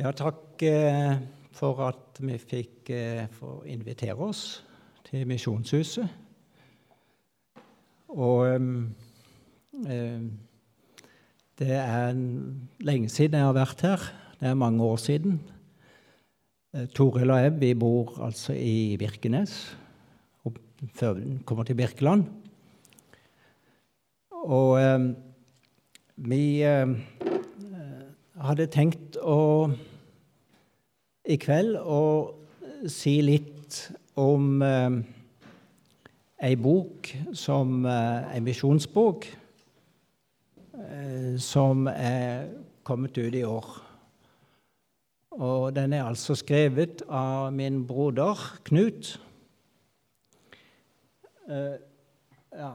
Ja, takk eh, for at vi fikk eh, få invitere oss til Misjonshuset. Og eh, det er lenge siden jeg har vært her. Det er mange år siden. Toril og jeg vi bor altså i Birkenes før vi kommer til Birkeland. Og vi hadde tenkt å i kveld å si litt om eh, ei bok som eh, ei misjonsbok eh, som er kommet ut i år. Og den er altså skrevet av min broder Knut. Eh, ja.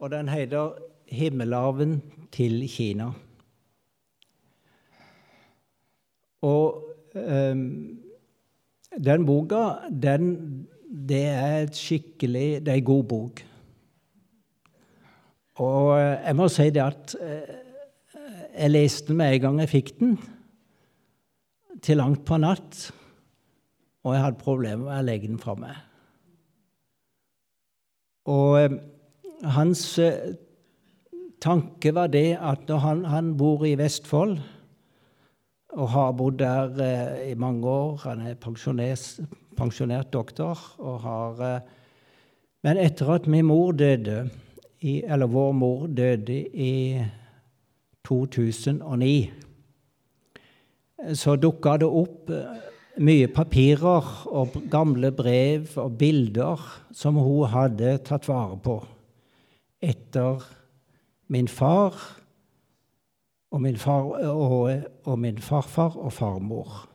Og den heter 'Himmelarven til Kina'. Og eh, den boka, den, det er et skikkelig Det er ei god bok. Og eh, jeg må si det at uh, jeg leste den med en gang jeg fikk den, til langt på natt, og jeg hadde problemer med å legge den fra meg. Og uh, hans tanke var det at når han, han bor i Vestfold og har bodd der eh, i mange år. Han er pensjonert doktor og har eh, Men etter at min mor døde, i, eller vår mor døde i 2009, så dukka det opp eh, mye papirer og gamle brev og bilder som hun hadde tatt vare på etter min far og min, far, og, og min farfar og farmor.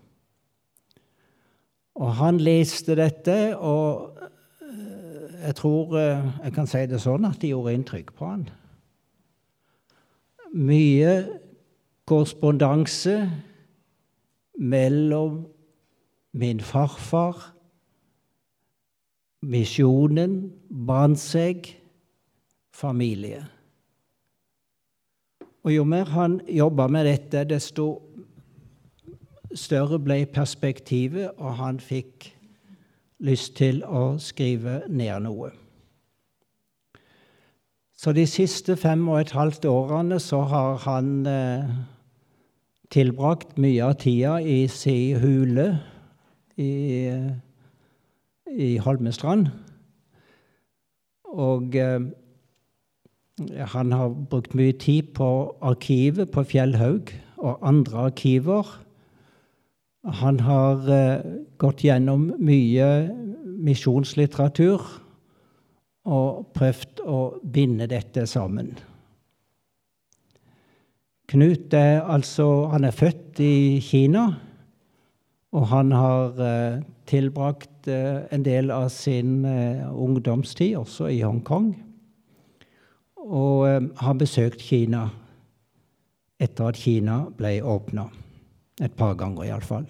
Og han leste dette, og eh, jeg tror eh, jeg kan si det sånn at det gjorde inntrykk på han. Mye korrespondanse mellom min farfar, misjonen, Brandtzæg, familie. Og jo mer han jobba med dette, desto større ble perspektivet, og han fikk lyst til å skrive ned noe. Så de siste fem og et halvt årene så har han eh, tilbrakt mye av tida i si hule i, i Holmestrand. Og eh, han har brukt mye tid på arkivet på Fjellhaug og andre arkiver. Han har eh, gått gjennom mye misjonslitteratur og prøvd å binde dette sammen. Knut er altså Han er født i Kina, og han har eh, tilbrakt eh, en del av sin ungdomstid også i Hongkong og eh, har besøkt Kina etter at Kina ble åpna. Et par ganger, iallfall.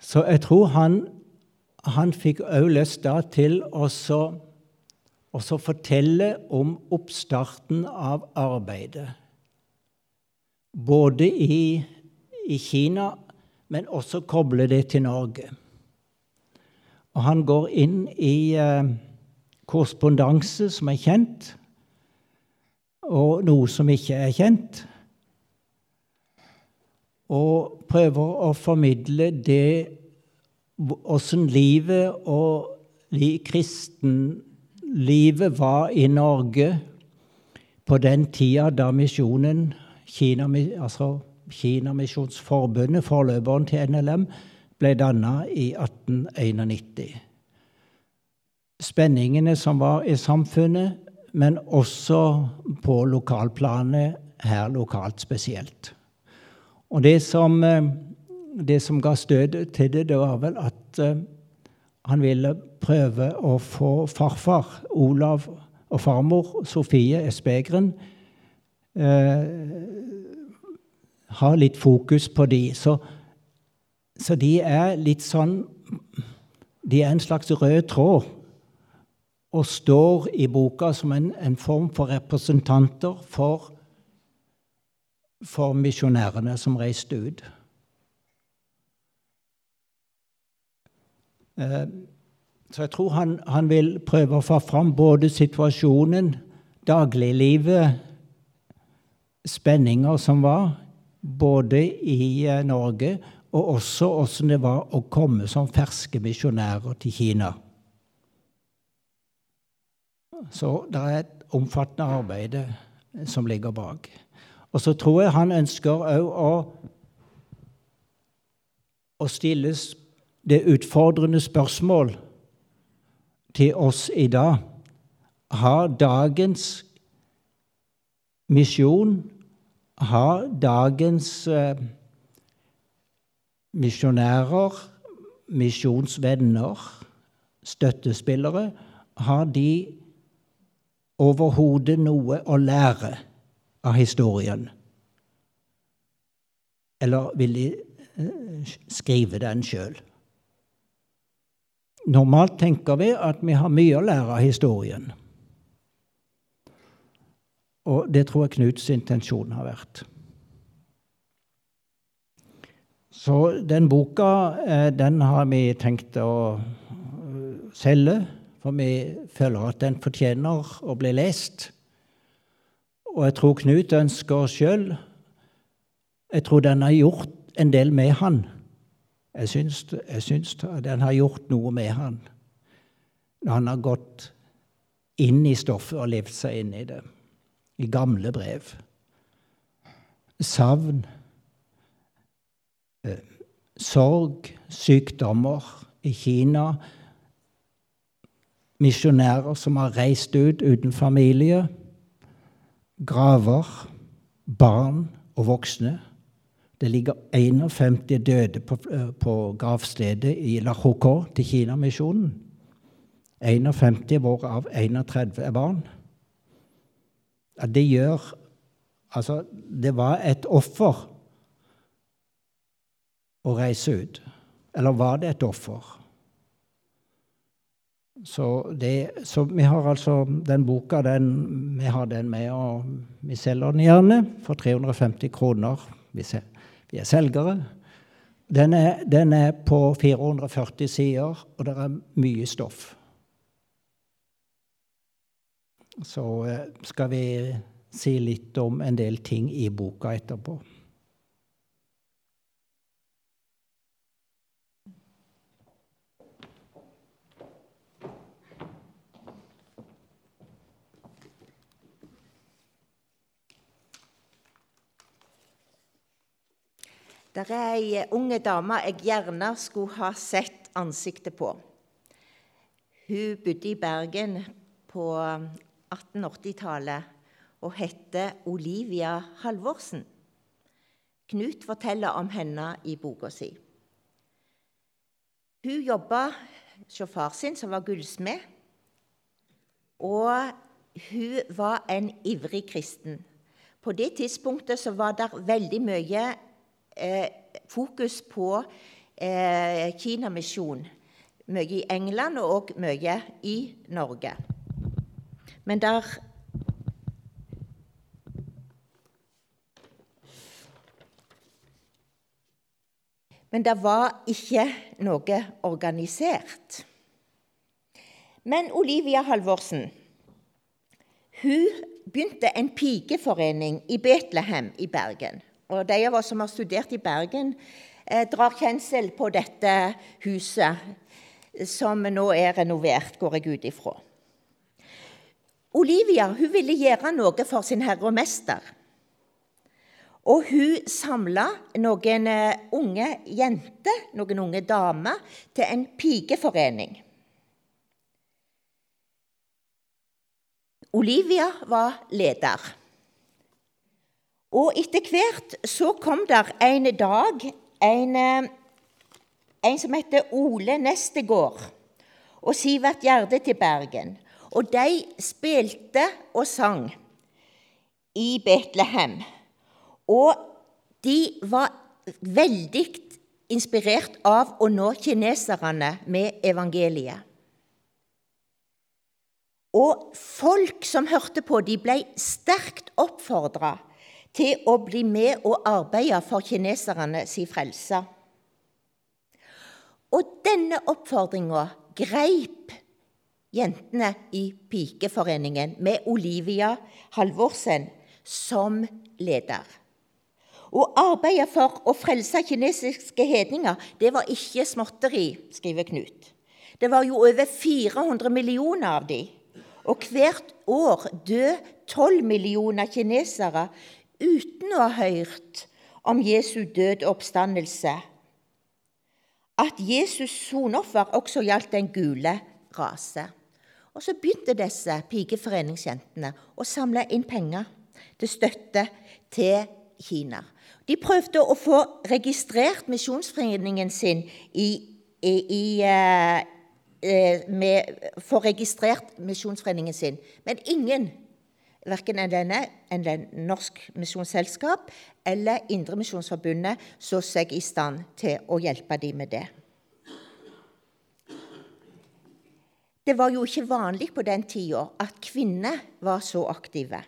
Så jeg tror han, han fikk òg lyst da til å fortelle om oppstarten av arbeidet. Både i, i Kina, men også koble det til Norge. Og han går inn i eh, korrespondanse som er kjent, og noe som ikke er kjent. Og prøver å formidle det åssen livet og kristenlivet var i Norge på den tida da misjonen, Kina, altså Kinamisjonsforbundet, forløperen til NLM, ble danna i 1891 spenningene som var i samfunnet, men også på lokalplanet, her lokalt spesielt. Og det som, eh, det som ga støtet til det, det var vel at eh, han ville prøve å få farfar Olav og farmor Sofie Espegren eh, ha litt fokus på de. Så, så de er litt sånn De er en slags rød tråd og står i boka som en, en form for representanter for for misjonærene som reiste ut. Eh, så jeg tror han, han vil prøve å få fram både situasjonen, dagliglivet, spenninger som var, både i eh, Norge og også åssen det var å komme som ferske misjonærer til Kina. Så det er et omfattende arbeid som ligger bak. Og så tror jeg han ønsker òg å, å stille det utfordrende spørsmål til oss i dag. Har dagens misjon, har dagens eh, misjonærer, misjonsvenner, støttespillere, har de overhodet noe å lære av historien? Eller vil de eh, skrive den sjøl? Normalt tenker vi at vi har mye å lære av historien. Og det tror jeg Knuts intensjon har vært. Så den boka eh, den har vi tenkt å eh, selge, for vi føler at den fortjener å bli lest. Og jeg tror Knut ønsker sjøl Jeg tror den har gjort en del med han. Jeg syns, jeg syns den har gjort noe med han han har gått inn i stoffet og levd seg inn i det. I gamle brev. Savn Eh, sorg, sykdommer i Kina. Misjonærer som har reist ut uten familie. Graver, barn og voksne. Det ligger 51 døde på, eh, på gravstedet i La Hoko til Kinamisjonen. 51, hvorav 31 er barn. Ja, det gjør Altså, det var et offer å reise ut? Eller var det et offer? Så, det, så vi har altså den boka den, vi har den med, og vi selger den gjerne for 350 kroner. Vi, sel, vi er selgere. Den er, den er, på 440 sider, og det er mye stoff. Så eh, skal vi si litt om en del ting i boka etterpå. Det er ei unge dame jeg gjerne skulle ha sett ansiktet på. Hun bodde i Bergen på 1880-tallet og heter Olivia Halvorsen. Knut forteller om henne i boka si. Hun jobba hos far sin, som var gullsmed, og hun var en ivrig kristen. På det tidspunktet var det veldig mye eh, fokus på eh, Kinamisjon. Mye i England og mye i Norge. Men der Men det var ikke noe organisert. Men Olivia Halvorsen hun begynte en pikeforening i Betlehem i Bergen. Og de av oss som har studert i Bergen, eh, drar kjensel på dette huset, som nå er renovert, går jeg ut ifra. Olivia hun ville gjøre noe for sin herre og mester. Og hun samla noen eh, unge jenter, noen unge damer, til en pikeforening. Olivia var leder. Og etter hvert så kom der en dag en, eh, en som heter Ole Nestegård og Sivert Gjerde til Bergen. Og de spilte og sang i Betlehem. Og de var veldig inspirert av å nå kineserne med evangeliet. Og folk som hørte på, de ble sterkt oppfordra til å bli med og arbeide for kineserne si frelse. Og denne oppfordringa greip jentene i Pikeforeningen med Olivia Halvorsen som leder. Å arbeide for å frelse kinesiske hedninger, det var ikke småtteri, skriver Knut. Det var jo over 400 millioner av de. Og hvert år døde 12 millioner kinesere uten å ha hørt om Jesu død og oppstandelse. At Jesus sonoffer også gjaldt den gule rase. Og så begynte disse pikeforeningsjentene å samle inn penger til støtte til Kina. De prøvde å få registrert misjonsforeningen sin i, i, i uh, med, få registrert misjonsforeningen sin, men ingen, verken enn denne, enn den Norsk Misjonsselskap eller Indremisjonsforbundet, så seg i stand til å hjelpe dem med det. Det var jo ikke vanlig på den tida at kvinner var så aktive.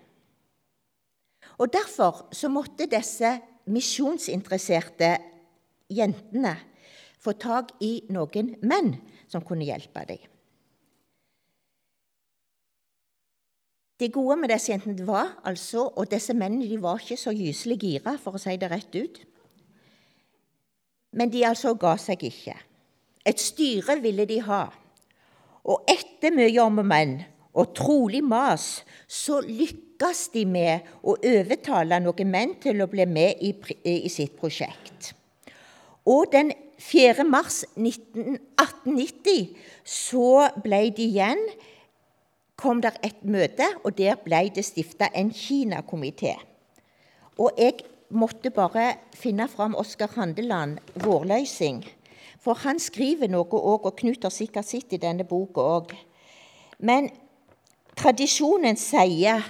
Og Derfor så måtte disse misjonsinteresserte jentene få tak i noen menn som kunne hjelpe dem. Det gode med disse jentene var altså, og disse mennene de var ikke så gyselig gira, for å si det rett ut. Men de altså ga seg ikke. Et styre ville de ha. Og etter mye om og men og trolig mas, så lykkes de med å overtale noen menn til å bli med i, i sitt prosjekt. Og den 4. mars 1890 så ble de igjen kom det et møte, og der ble det stifta en Kina-komité. Og jeg måtte bare finne fram Oskar Handeland, 'Vårløysing'. For han skriver noe òg, og Knut har sikkert sett i denne boka òg. Men tradisjonen sier,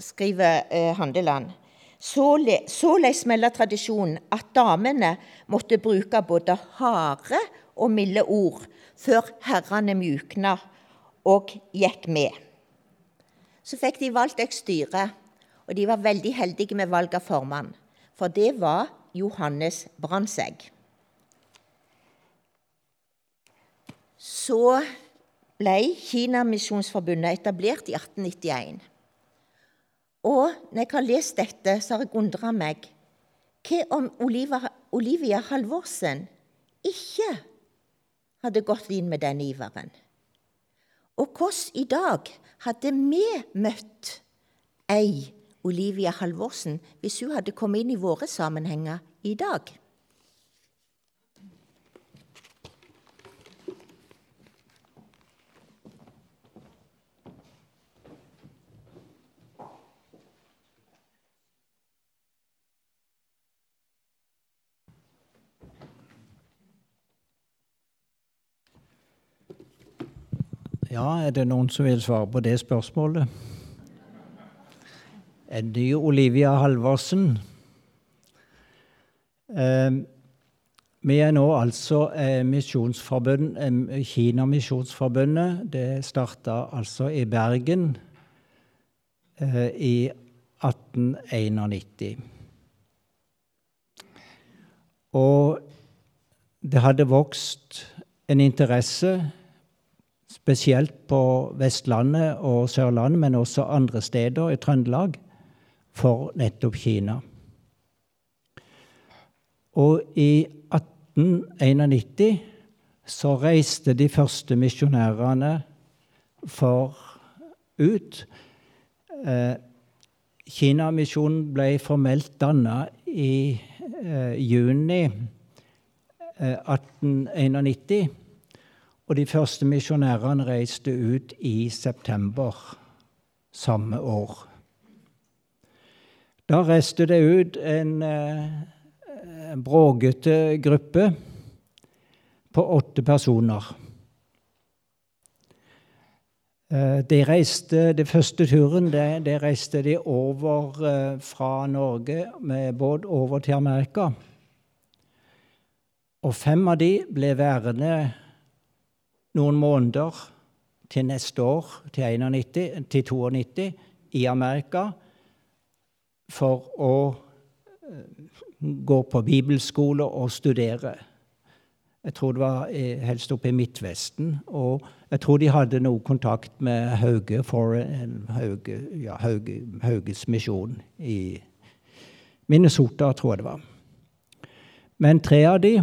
skriver uh, Handeland, såleis melder tradisjonen at damene måtte bruke både harde og milde ord før herrene mjukna og gikk med. Så fikk de valgt et styre, og de var veldig heldige med valg av formann. For det var Johannes Brandtzæg. så ble Kinamisjonsforbundet etablert i 1891. Og når jeg har lest dette, så har jeg undra meg hva om Olivia, Olivia Halvorsen ikke hadde gått inn med den iveren? Og hvordan i dag hadde vi møtt ei Olivia Halvorsen hvis hun hadde kommet inn i våre sammenhenger i dag? Ja, er det noen som vil svare på det spørsmålet? Er det Olivia Halvorsen? Eh, vi er nå altså eh, misjonsforbund, eh, Kina-misjonsforbundet. Det starta altså i Bergen eh, i 1891. Og det hadde vokst en interesse spesielt på Vestlandet og Sørlandet, men også andre steder i Trøndelag, for nettopp Kina. Og i 1891 så reiste de første misjonærene for ut. Eh, Kinamisjonen ble formelt danna i eh, juni eh, 1891. Og de første misjonærene reiste ut i september samme år. Da reiste det ut en, eh, en bråkete gruppe på åtte personer. Eh, de reiste, det første turen det, det reiste de over eh, fra Norge med båt over til Amerika. Og fem av de ble værende noen måneder til neste år, til, 91, til 92, i Amerika. for å gå på bibelskole og studere. Jeg tror det var helst oppe i Midtvesten. Og jeg tror de hadde noe kontakt med Hauge for Hauge, ja, Hauge, Hauges misjon i Minnesota, tror jeg det var. Men tre av de,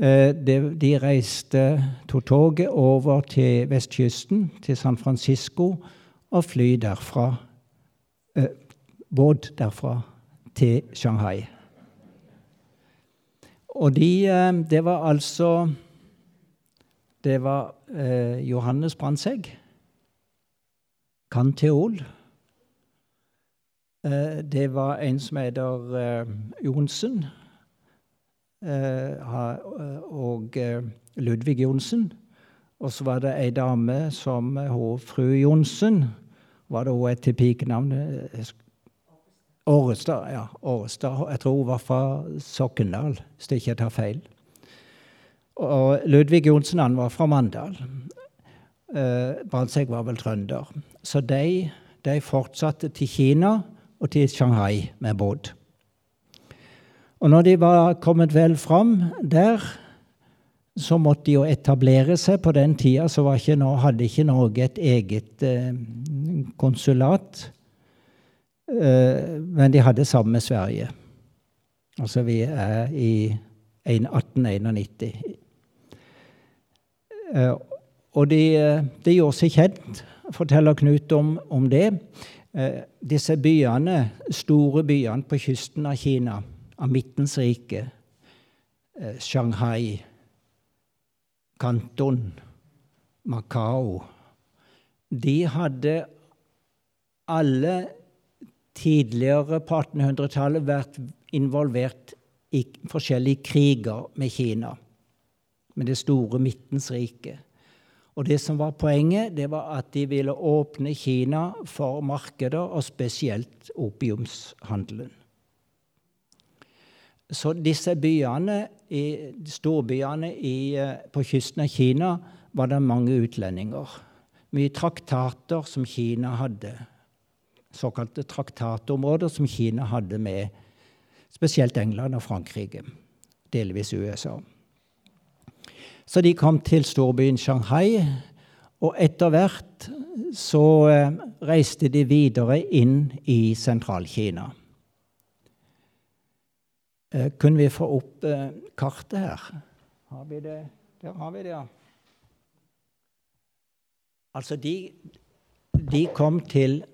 de, de reiste, tok toget over til vestkysten, til San Francisco, og fly derfra, båt derfra til Shanghai. Og de, det var altså Det var eh, Johannes Brandtzæg, kanteol. Eh, det var en som heter eh, Johnsen, og Ludvig Johnsen. Og så var det ei dame som hun, fru Johnsen var det hun et pikenavn Årestad. ja, Årestad. Jeg tror hun var fra Sokndal, hvis jeg ikke tar feil. Og Ludvig Johnsen han var fra Mandal. Eh, Brandtzæg var vel trønder. Så de, de, fortsatte til Kina og til Shanghai med båt. Og når de var kommet vel fram der, så måtte de jo etablere seg. På den tida ikke, hadde ikke Norge et eget eh, konsulat. Eh, men de hadde sammen med Sverige. Altså vi er i 1891. Eh, og de, de gjorde seg kjent, forteller Knut om, om det. Eh, disse byene, store byene på kysten av Kina, av Midtens rike, Shanghai, Kanton, Macau De hadde alle tidligere på 1800-tallet vært involvert i forskjellige kriger med Kina, med det store Midtens rike. Og det som var poenget, det var at de ville åpne Kina for markeder, og spesielt opiumshandelen. Så disse byene, i, storbyene i, på kysten av Kina var det mange utlendinger. Mye traktater som Kina hadde såkalte traktatområder som Kina hadde med spesielt England og Frankrike, delvis USA. Så de kom til storbyen Shanghai, og etter hvert så eh, reiste de videre inn i Sentral-Kina. Eh, kunne vi få opp eh, kartet her? Har vi det? Der har vi det, ja. Altså, de, de kom til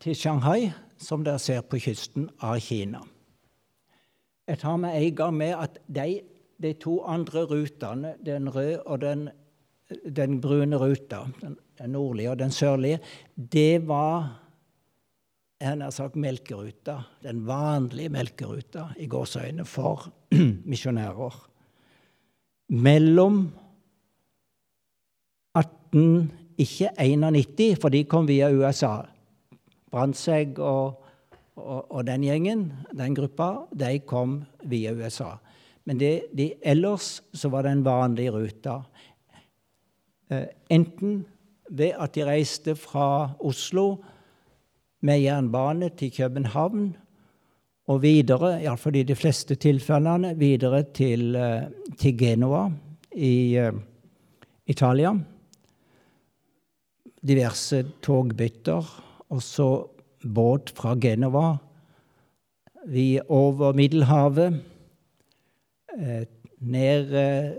til Shanghai, som dere ser på kysten av Kina. Jeg tar med en gang med at de, de to andre rutene, den røde og den, den brune ruta, den, den, nordlige og den sørlige, det var jeg har sagt melkeruta, den vanlige melkeruta i gåseøyne for misjonærer. Mellom 18, ikke 91, for de kom via USA, Brandtzæg og, og, og, den gjengen, den gruppa, de kom via USA. Men de, de, ellers så var en vanlig rute. Eh, enten ved at de reiste fra Oslo med jernbane til København og videre, iallfall i de fleste tilfellene, videre til, eh, til Genoa i uh, Italia. Diverse togbytter og så båt fra Genova vi over Middelhavet, eh, ned eh,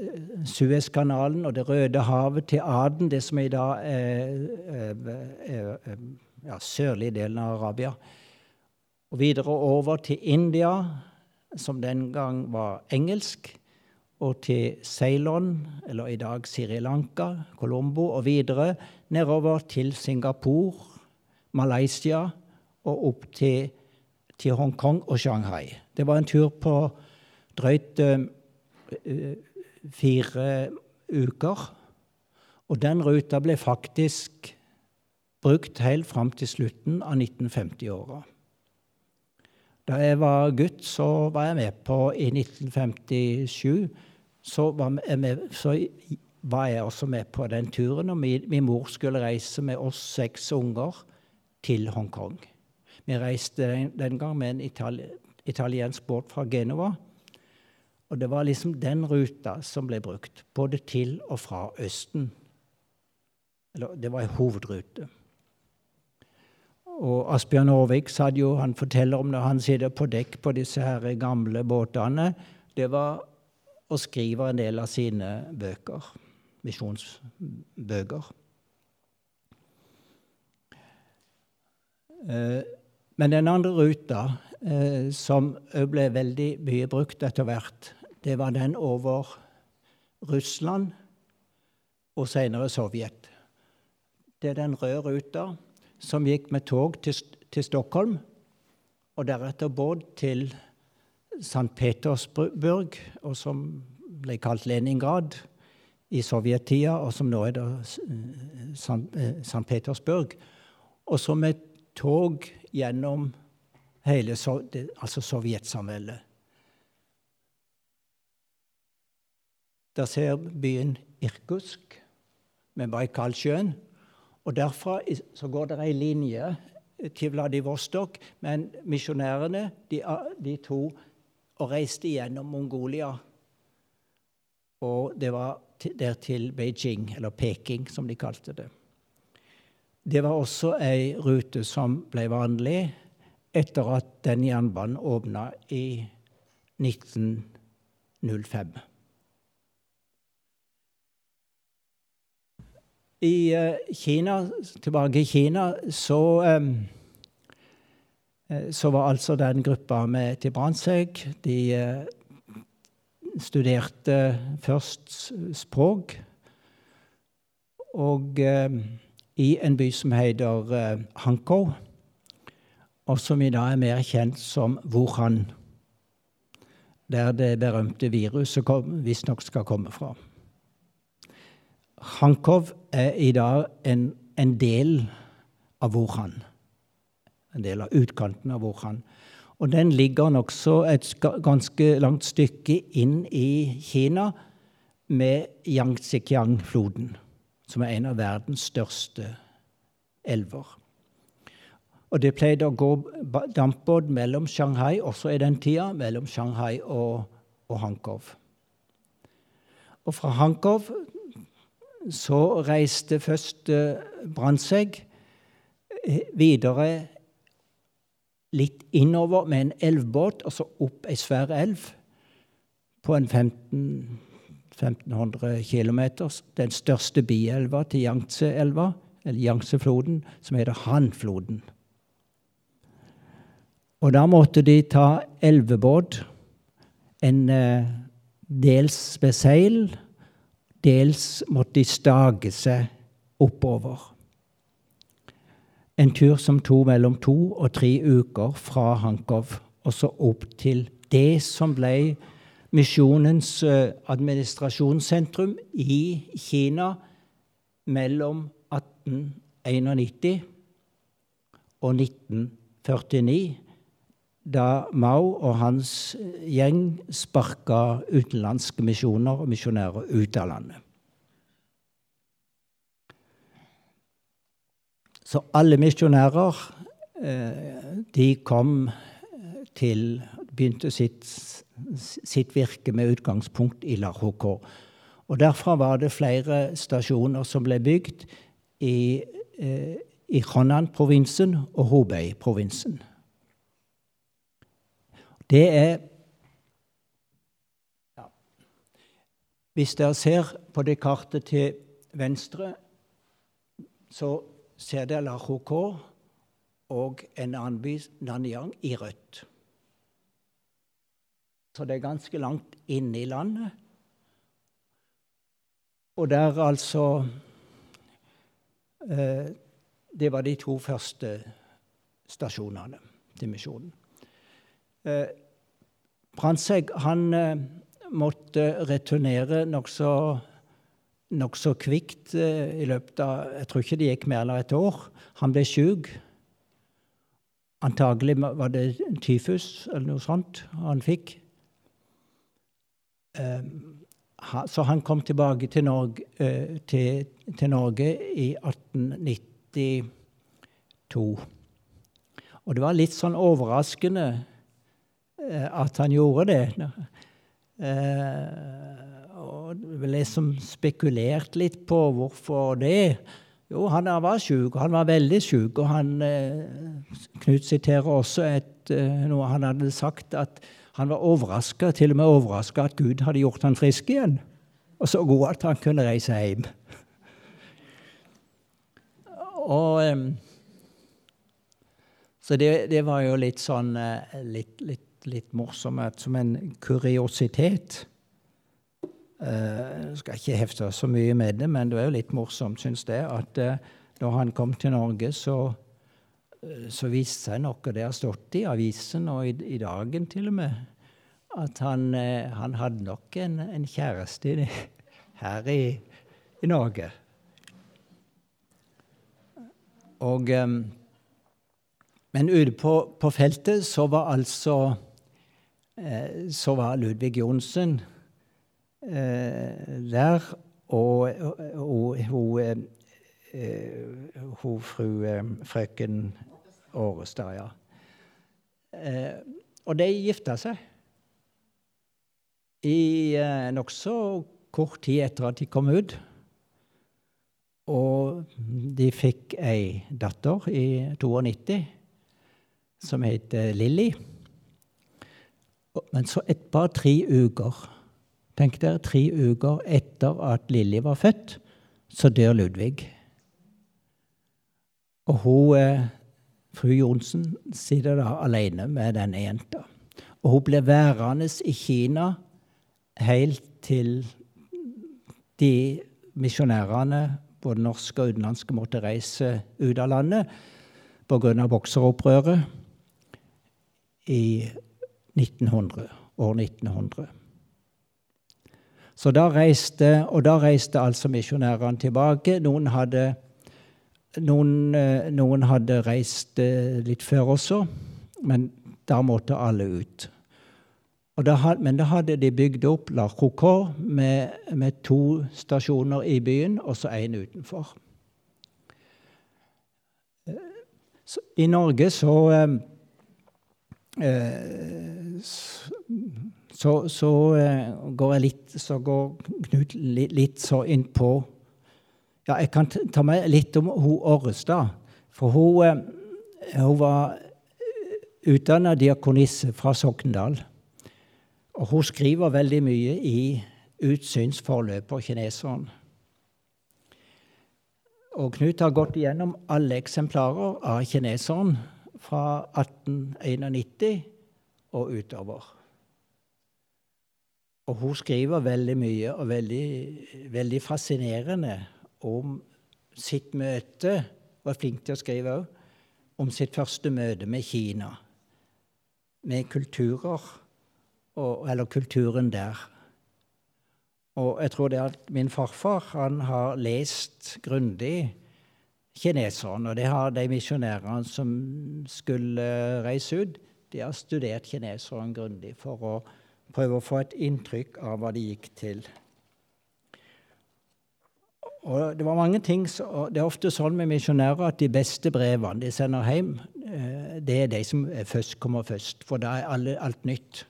Suezkanalen og Det røde havet til Aden, det som i dag er, er, er ja, sørlige delen av Arabia. Og videre over til India, som den gang var engelsk, og til Ceylon, eller i dag Sri Lanka, Colombo, og videre nedover til Singapore Malaysia og opp til, til Hongkong og Shanghai. Det var en tur på drøyt uh, fire uker. Og den ruta ble faktisk brukt helt fram til slutten av 1950-åra. Da jeg var gutt, så var jeg med på I 1957 så var, jeg med, så var jeg også med på den turen. Og min, min mor skulle reise med oss seks unger til Hongkong. Vi reiste den, den gang med en itali italiensk båt fra Genova. Og det var liksom den ruta som ble brukt, både til og fra Østen. Eller det var ei hovedrute. Og Asbjørn Aarvik forteller om når han sitter på dekk på disse her gamle båtene. Det var å skrive en del av sine bøker, misjonsbøker. Eh, men den andre ruta, eh, som òg ble veldig mye brukt etter hvert, det var den over Russland og senere Sovjet. Det er den røde ruta som gikk med tog til, til Stockholm, og deretter båt til St. Petersburg, og som ble kalt Leningrad i sovjettida, og som nå er det St. Petersburg. Og så med tog gjennom hele altså sovjetsamveldet. Der ser byen Irkusk med Baikalsjøen. Og derfra så går det ei linje til Vladivostok, men misjonærene de, de to og reiste gjennom Mongolia. Og det var der til Beijing, eller Peking, som de kalte det. Det var også ei rute som ble vanlig etter at den jernbanen åpna i 1905. I eh, Kina, tilbake i Kina, så um, så var altså den gruppa med til Brandtzæg. De uh, studerte først språk. Og i en by som heter Hankou, og som i dag er mer kjent som Wuhan, der det berømte viruset visstnok skal komme fra. Hankov er i dag en, en del av Wuhan. En del av utkanten av Wuhan. Og den ligger nokså et ganske langt stykke inn i Kina med Yangtze-Kiang-floden, som er en av verdens største elver. Og det pleide å gå dampbåt mellom Shanghai, også i den tida, mellom Shanghai og, og Hankov. Og fra Hankov så reiste først eh, Brandtzæg eh, videre litt innover med en elvbåt, og så opp ei svær elv på en 15 1500 km. Den største bielva til Yangtze-elva, eller Yangtze-floden, som heter Han-floden. Og da måtte de ta elvebåt, en eh, dels med seil Dels måtte de stage seg oppover. En tur som tok mellom to og tre uker fra Hankov og så opp til det som ble misjonens eh, administrasjonssentrum i Kina mellom 1891 og 1949 da Mao og hans gjeng sparka utenlandske misjoner og misjonærer ut av landet. Så alle misjonærer eh, de kom til Begynte sitt, sitt virke med utgangspunkt i La. Og derfra var det flere stasjoner som ble bygd i, eh, i Honan-provinsen og Hubei-provinsen. Det er ja. Hvis dere ser på det kartet til venstre, så ser dere La HK og en annen by, Nanyang, i rødt. Så det er ganske langt inne i landet. Og der altså eh, Det var de to første stasjonene til misjonen. Eh, Brandtzæg han eh, måtte returnere nokså nok så kvikt eh, i løpet av Jeg tror ikke det gikk mer enn et år. Han ble sjuk. Antagelig var det tyfus eller noe sånt han fikk. Så han kom tilbake til Norge, til, til Norge i 1892. Og det var litt sånn overraskende at han gjorde det. Eh, og det ble liksom spekulert litt på hvorfor det. Jo, han var sjuk, han var veldig sjuk. Og han, eh, Knut siterer også et, eh, noe han hadde sagt, at han var overraska, til og med overraska at Gud hadde gjort han frisk igjen. Og så god at han kunne reise hjem. Og Så det, det var jo litt sånn litt, litt, litt morsomt, som en kuriositet. Jeg uh, skal ikke hefte så mye med det, men det er jo litt morsomt, syns jeg, at uh, når han kom til Norge, så, uh, så viste seg noe det har stått i avisen, og i, i dagen til og med, at han, han hadde nok en, en kjæreste her i, i, Norge. Og Men ute på, på, feltet så var altså Så var Ludvig Johnsen Eh, der. Og hun fru eh, frøken Årestad, ja. Eh, og de gifta seg. I nokså kort tid etter at de kom ut. Og de fikk ei datter i 92 som het Lilly. Men så et par-tre uker Tenk dere, tre uker etter at Lilly var født, så dør Ludvig. Og hun, eh, fru Johnsen sitter da alene med denne jenta. Og hun blir værende i Kina helt til de misjonærene, både norske og utenlandske, måtte reise ut av landet pga. bokseropprøret i 1900, år 1900. Så da reiste, og da reiste altså misjonærene tilbake. Noen hadde, noen, eh, noen hadde reist eh, litt før også, men da måtte alle ut. Da, men da hadde de bygd opp La Croco med, med, to stasjoner i byen og så én utenfor. Så, I Norge så, eh, så så, så uh, går jeg litt Så går Knut litt, så innpå Ja, jeg kan ta med litt om hun Orrestad. For hun, uh, hun var utdanna diakonisse fra Sokndal. Og hun skriver veldig mye i utsynsforløp på kineseren. Og Knut har gått igjennom alle eksemplarer av kineseren fra 1891 og utover. Og hun skriver veldig mye og veldig, veldig fascinerende om sitt møte, og er flink til å skrive òg, om sitt første møte med Kina. Med kulturer, og, eller kulturen der. Og jeg tror det at min farfar han har lest grundig kineseren, og det har de misjonærene som skulle reise ut. De har studert kineseren grundig for å prøve å få et inntrykk av hva de gikk til. Og det var mange ting, det er ofte sånn med misjonærer at de beste brevene de sender hjem, eh, det er de som først kommer først, for da er alt nytt.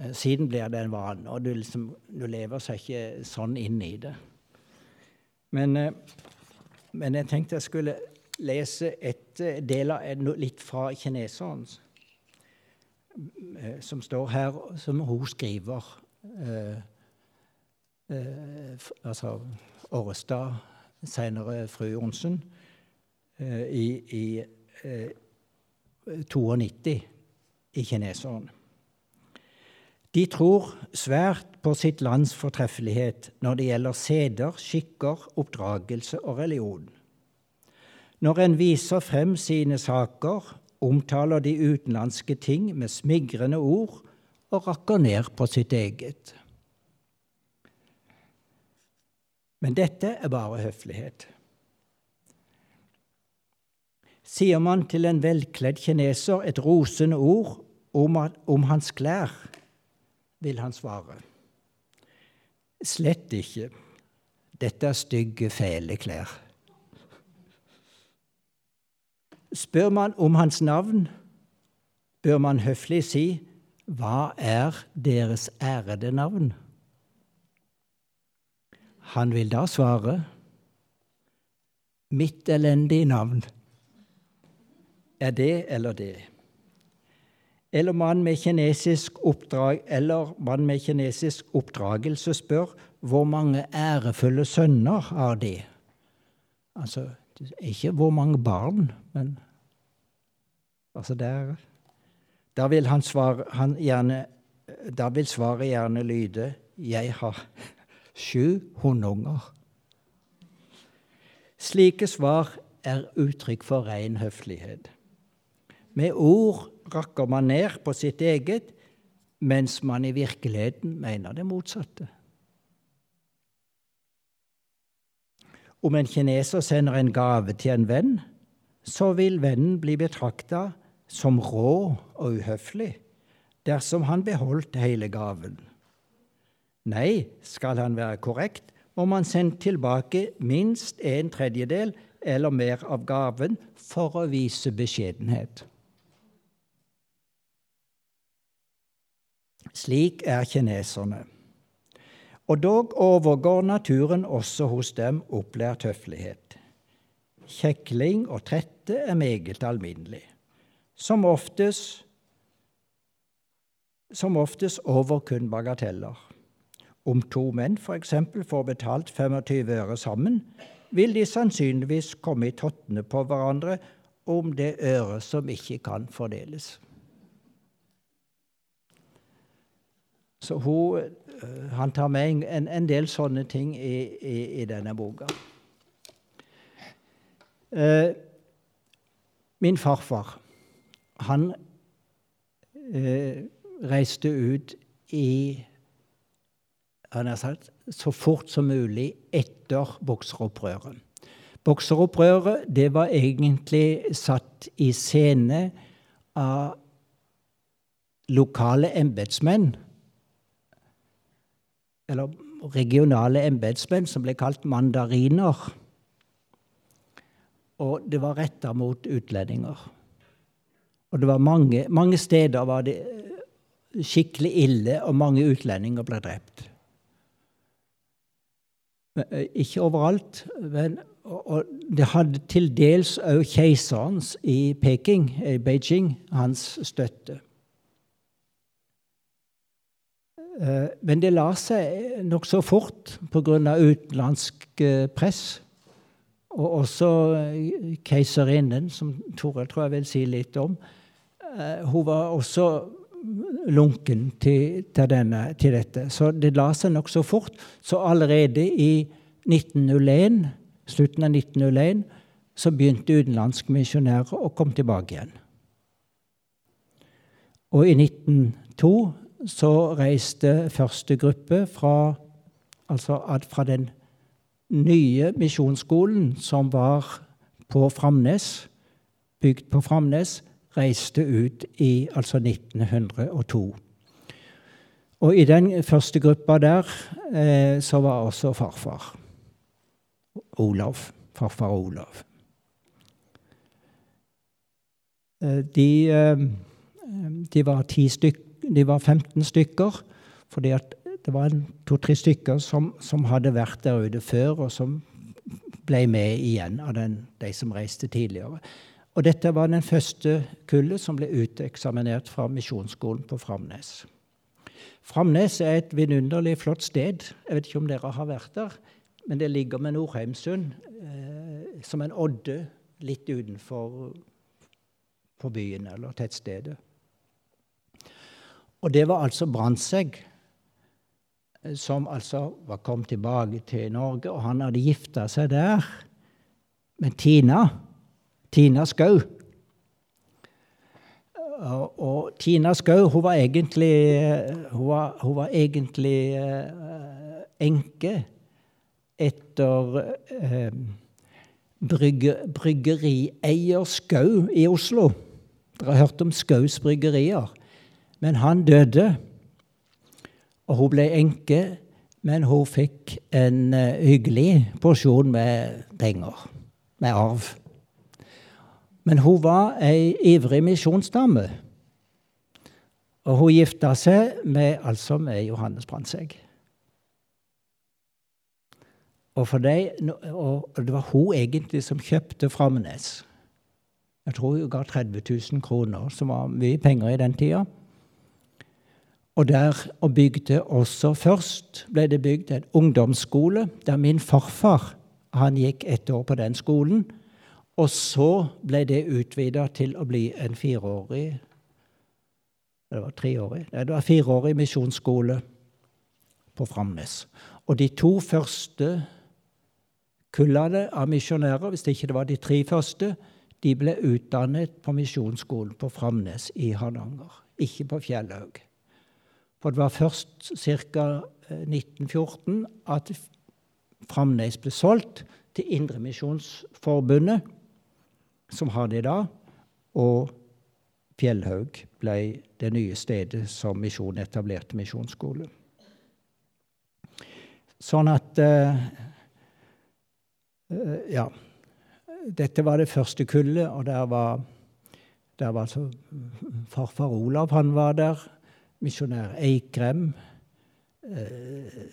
Eh, siden blir det en vane, og du, liksom, du lever seg ikke sånn inn i det. Men, eh, men jeg tenkte jeg skulle lese et del av litt fra kineserens. Eh, som står her, som hun skriver. Eh, eh, altså Årestad, senere fru Johnsen, eh, i, i 92 eh, i kineseren. De tror svært på sitt lands fortreffelighet når det gjelder seder, skikker, oppdragelse og religion. Når en viser frem sine saker omtaler de utenlandske ting med smigrende ord og rakker ned på sitt eget. Men dette er bare høflighet. Sier man til en velkledd kineser et rosende ord om, om hans klær, vil han svare. Slett ikke. Dette er stygge, fæle klær. Spør man om hans navn, bør man høflig si hva er deres ærede navn? Han vil da svare mitt elendige navn er det eller det. Eller mann med kinesisk, oppdrag, eller mann med kinesisk oppdragelse spør hvor mange ærefulle sønner har de? Altså ikke hvor mange barn, men altså der Da vil han svare han gjerne Da vil svaret gjerne lyde 'Jeg har sju hundunger'. Slike svar er uttrykk for ren høflighet. Med ord rakker man ned på sitt eget, mens man i virkeligheten mener det motsatte. Om en kineser sender en gave til en venn, så vil vennen bli betrakta som rå og uhøflig dersom han beholdt hele gaven. Nei, skal han være korrekt, må man sende tilbake minst en tredjedel eller mer av gaven for å vise beskjedenhet. Slik er kineserne. Og dog overgår naturen også hos dem opplært høflighet. Kjekling og trette er meget alminnelig. Som oftest, som oftest over kun bagateller. Om to menn f.eks. får betalt 25 øre sammen, vil de sannsynligvis komme i tottene på hverandre om det øret som ikke kan fordeles. Så hun, eh, han tar med en, en, del sånne ting i, i, i denne boka. Eh, min farfar, han eh, reiste ut i han har sagt, så fort som mulig etter bokseropprøret. Bokseropprøret det var egentlig satt i scene av lokale embetsmenn, eller regionale embetsmenn, som ble kalt mandariner. Og det var retta mot utlendinger. Og det var mange, mange steder var det skikkelig ille, og mange utlendinger ble drept. Eh, ikke overalt. Men, og det hadde til dels òg keiserens i Peking, i Beijing, hans støtte. Eh, men det la seg nokså fort pga. utenlandsk eh, press. Og også keiserinnen, som Tore tror jeg vil si litt om. Hun var også lunken til, til, denne, til, dette. Så det la seg nokså fort. Så allerede i 1901, slutten av 1901 så begynte utenlandske misjonærer å komme tilbake igjen. Og i 1902 så reiste første gruppe fra, altså fra den nye misjonsskolen som var på Framnes, bygd på Framnes, reiste ut i altså 1902. Og i den første gruppa der eh, så var også farfar. Olav. Farfar Olav. Eh, de, eh, de, var styk, de, var 15 stykker, fordi det var to-tre stykker som, som, hadde vært der ute før, og som ble med igjen av den, de som reiste tidligere. Og dette var den første kullet som ble uteksaminert fra Misjonsskolen på Framnes. Framnes er et vidunderlig flott sted. Jeg vet ikke om dere har vært der, men det ligger med Nordheimsund eh, som en odde litt utenfor på byen eller tettstedet. Og det var altså Brandtzæg, eh, som altså var kommet tilbake til Norge, og han hadde gifta seg der med Tina. Tina Skau. Og, Tina Skau hun var egentlig, hun var, hun var egentlig uh, enke etter uh, brygge, bryggerieier Skau i Oslo. Dere har hørt om Skaus bryggerier. Men han døde, og hun ble enke. Men hun fikk en uh, hyggelig porsjon med penger, med arv. Men hun var ei ivrig misjonsdame. Og hun gifta seg med, altså med Johannes Brandtzæg. Og, og, det var hun egentlig som kjøpte Framnes. Jeg tror hun ga 30 000 kroner, som var mye penger i den tida. Og der og bygde også Først ble det bygd en ungdomsskole der min farfar han gikk et år på den skolen. Og så ble det utvida til å bli en fireårig Det var treårig. Nei, det var fireårig misjonsskole på Framnes. Og de to første kullene av misjonærer, hvis det ikke var de tre første, de ble utdannet på misjonsskolen på Framnes i Hardanger, ikke på Fjellhaug. For det var først ca. 1914 at Framnes ble solgt til Indremisjonsforbundet, som har det dag, og Fjellhaug ble det nye stedet som misjonen etablerte misjonsskole. Sånn at uh, Ja. Dette var det første kullet, og der var, der var altså Farfar Olav, han var der misjonær Eikrem. Eh,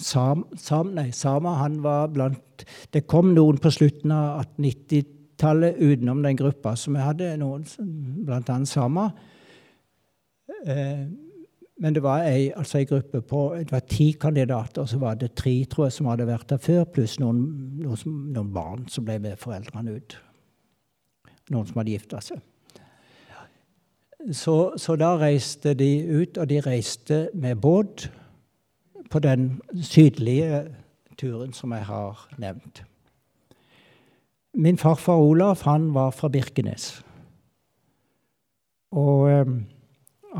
Sam, Sam, nei, Sama han var blant Det kom noen på slutten av 1890-tallet utenom den gruppa som jeg hadde, noen, blant annet Sama. Eh, men det var ei, altså ei gruppe på det var ti kandidater, og så var det tre tror jeg, som hadde vært der før, pluss noen, noen, noen barn som ble med foreldrene ut. Noen som hadde gifta seg. Så, så, da reiste de ut, og de reiste med båt på den sydlige turen som jeg har nevnt. Min farfar Olaf han var fra Birkenes. Og eh,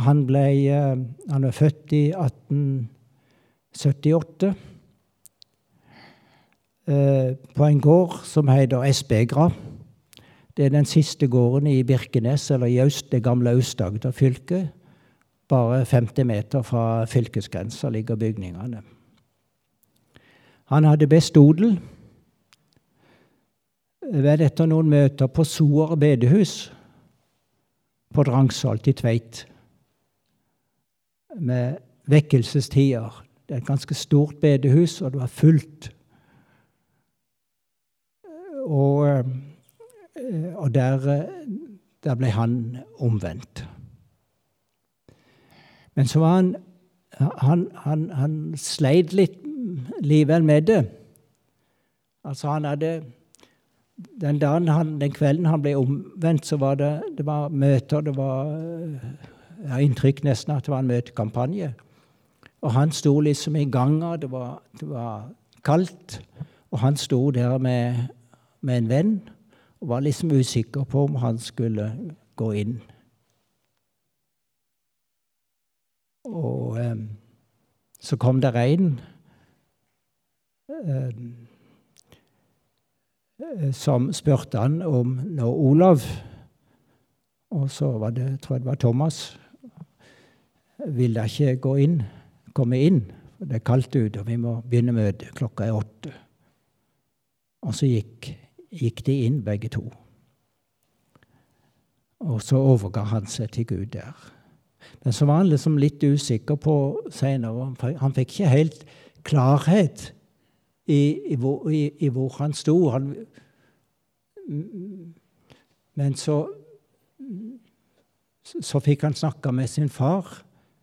han ble eh, Han var født i 1878 eh, på en gård som heter Esbegra. Det er den siste gården i Birkenes, eller i Øst, det gamle Aust-Agder fylke. Bare 50 meter fra fylkesgrensa ligger bygningene. Han hadde best odel. Ved etter noen møter på Soer bedehus på Drangsholt i Tveit med vekkelsestider. Det er et ganske stort bedehus, og det var fullt. Og eh, og der, eh, der, ble han omvendt. Men så var han Han, han, han sleit litt likevel med det. Altså, han hadde den, han, den kvelden han ble omvendt, så var det, det var møter det var, Jeg har inntrykk nesten at det var en møtekampanje. Og han sto liksom i ganga, det var, det var kaldt, og han sto der med, med en venn og var liksom usikker på om han skulle gå inn. Og eh, så kom det en eh, som spurte han om når Olav Og så var det, tror jeg det var Thomas. Ville ikke gå inn, komme inn? Det er kaldt ute, og vi må begynne møtet. Klokka er åtte. Og så gikk gikk de inn, begge to. Og så overga han seg til Gud der. Men så var han liksom litt usikker på seinere. Han fikk ikke helt klarhet i, i, hvor, i, i hvor, han sto. Han, men så så fikk han snakka med sin far,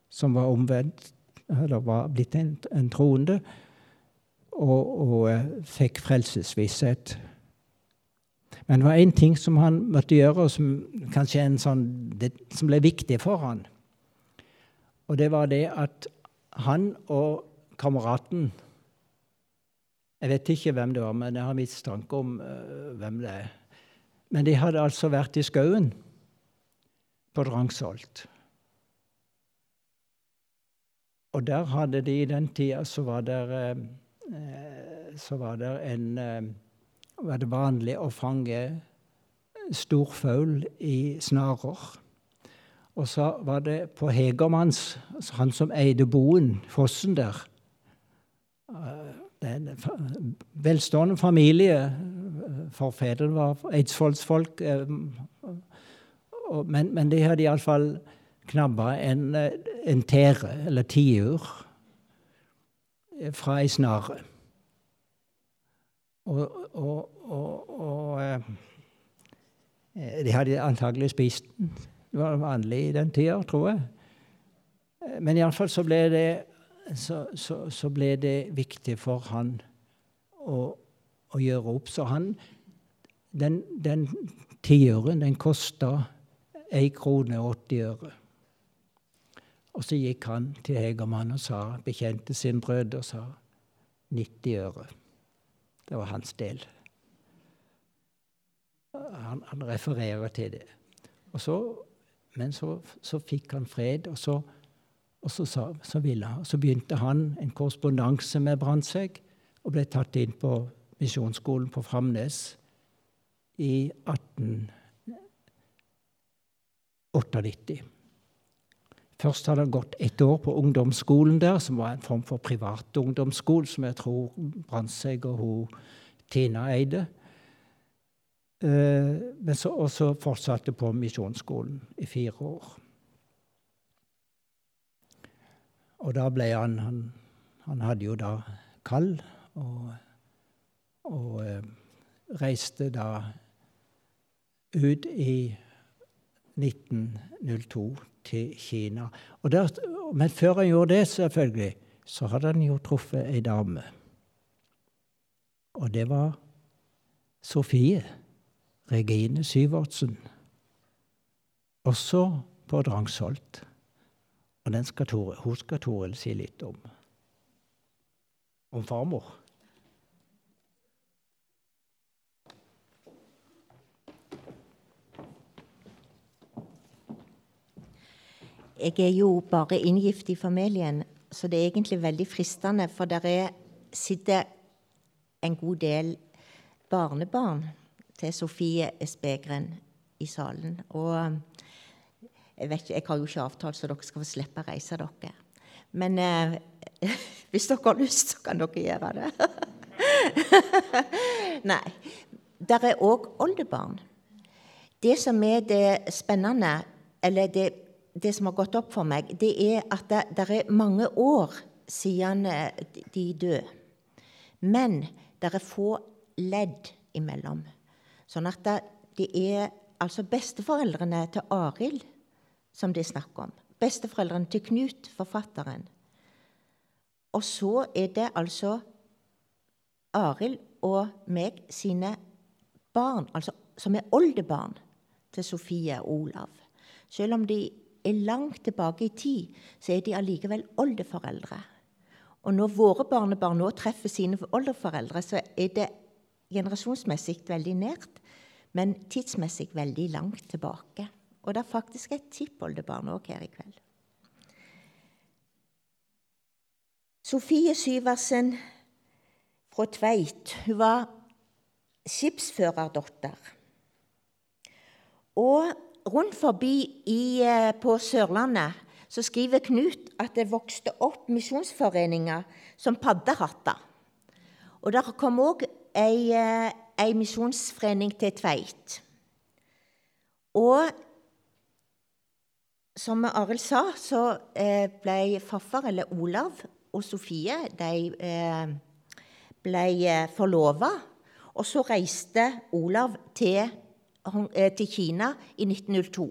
som var omvendt, eller var blitt en, en troende, og, og eh, fikk frelsesvisshet. Men det var én ting som han måtte gjøre, som kanskje en sånn, det, som ble viktig for han. Og det var det at han og kameraten Jeg vet ikke hvem det var, men jeg har mistanke om uh, hvem det er. Men de hadde altså vært i skauen på Drangsholt. Og der hadde de i den tida så var det, uh, så var det en uh, var det vanlig å fange storfugl i snarer. Og så var det på Hegermanns, altså han som eide boen, fossen der Det er en velstående familie, forfedrene var eidsvollsfolk. Men, men de hadde iallfall knabba en, en tere, eller tiur, fra ei snare. Og, og, og, og de hadde antagelig spist den. Det var vanlig i den tida, tror jeg. Men iallfall så ble det så, så, så, ble det viktig for han å, å gjøre opp. Så han Den, den tiøren, den kosta ei krone og 80 øre. Og så gikk han til Hegermann og sa, bekjente sin brød og sa 90 øre. Det var hans del. Han, han refererer til det. Så, men så, så, fikk han fred, og så, og så, så, så begynte han en korrespondanse med Brandtzæg og ble tatt inn på Misjonsskolen på Framnes i 1898. Først hadde han gått ett år på ungdomsskolen der, som var en form for privat ungdomsskole, som jeg tror Brandtzæg og hun Tina eide. Men og så fortsatte på Misjonsskolen i fire år. Og da ble han Han, han hadde jo da kall, og, og eh, reiste da ut i 1902 til Kina. Der, men før han gjorde det, selvfølgelig, så hadde han jo truffet ei dame. Og det var Sofie Regine Syvertsen. Også på Drangsholt. Og skal Tore, hun skal Toril si litt om. Om farmor. Jeg er jo bare inngift i familien, så det er egentlig veldig fristende, for der sitter en god del barnebarn til Sofie Spegren i salen. Og jeg, vet jeg har jo ikke avtalt, så dere skal få slippe å reise dere. Men eh, hvis dere har lyst, så kan dere gjøre det. Nei. Der er òg oldebarn. Det som er det spennende, eller det det som har gått opp for meg, det er at det, det er mange år siden eh, de døde. Men det er få ledd imellom. Sånn at det, det er altså besteforeldrene til Arild som det er snakk om. Besteforeldrene til Knut, forfatteren. Og så er det altså Arild og meg sine barn, altså som er oldebarn til Sofie og Olav. Selv om de er langt tilbake i tid, så er de allikevel oldeforeldre. Og når våre barnebarn nå treffer sine oldeforeldre, så er det generasjonsmessig veldig nært, men tidsmessig veldig langt tilbake. Og det er faktisk et tippoldebarn òg her i kveld. Sofie Syversen fra Tveit hun var skipsførerdatter. Og rundt forbi i, eh, på Sørlandet så skriver Knut at det vokste opp misjonsforeninger som paddehatter. Og der kom òg ei, eh, ei misjonsforening til Tveit. Og som Arild sa, så eh, ble farfar, eller Olav, og Sofie de ble forlova. Og så reiste Olav til Eh, til Kina i 1902.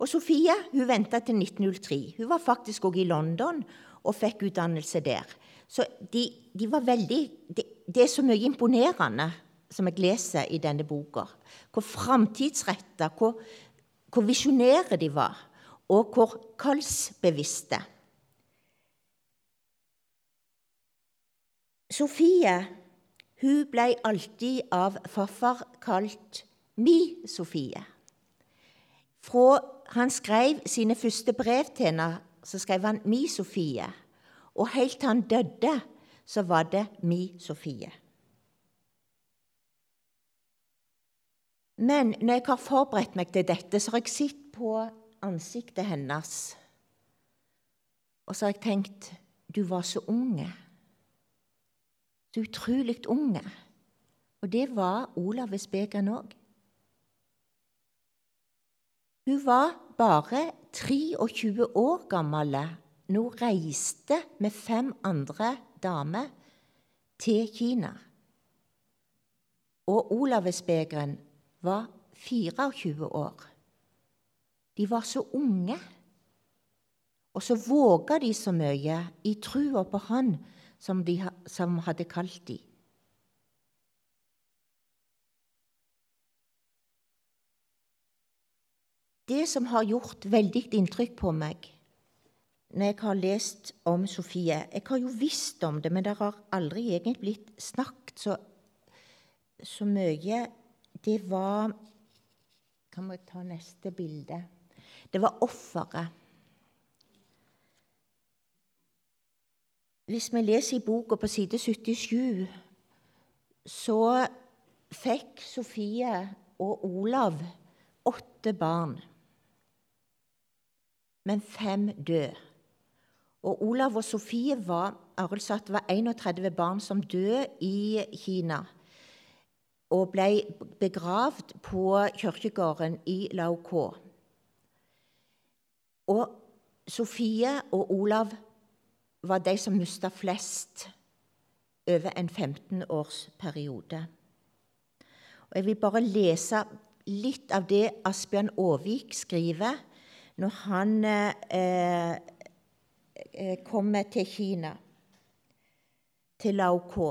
Og Sofie hun venta til 1903. Hun var faktisk òg i London og fikk utdannelse der. Så de, de var veldig det, det, er så mye imponerende som jeg leser i denne boka. Hvor framtidsretta, hvor, hvor visjonære de var, og hvor kallsbevisste. Sofie hun ble alltid av farfar kalt Mi Sofie. Fra han skrev sine første brev til henne, så skrev han Mi Sofie. Og helt til han døde, så var det Mi Sofie. Men når jeg har forberedt meg til dette, så har jeg sett på ansiktet hennes. Og så har jeg tenkt Du var så unge. Så utrolig unge Og det var Olav Spekeren òg. Hun var bare 23 år gammel når hun reiste med fem andre damer til Kina. Og Olavsbegeren var 24 år. De var så unge. Og så våga de så mye i trua på Han som, de, som hadde kalt dem. Det som har gjort veldig inntrykk på meg når jeg har lest om Sofie Jeg har jo visst om det, men det har aldri egentlig blitt snakket så, så mye. Det var Kan vi ta neste bilde? Det var offeret. Hvis vi leser i boka på side 77, så fikk Sofie og Olav åtte barn men fem døde. Og Olav og Sofie var altså var 31 barn som døde i Kina og ble begravd på kirkegården i Laokå. Og Sofie og Olav var de som mista flest over en 15-årsperiode. Og Jeg vil bare lese litt av det Asbjørn Aavik skriver når han eh, eh, kommer til Kina, til Laokå.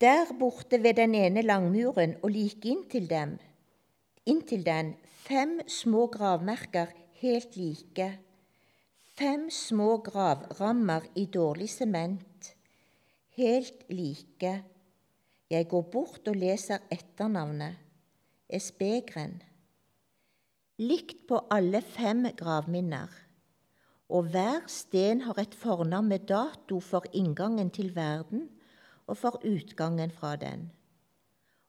Der borte ved den ene langmuren og like inntil dem, inntil den, fem små gravmerker helt like. Fem små gravrammer i dårlig sement, helt like. Jeg går bort og leser etternavnet. Espegren likt på alle fem gravminner, og hver sten har et fornavn med dato for inngangen til verden og for utgangen fra den.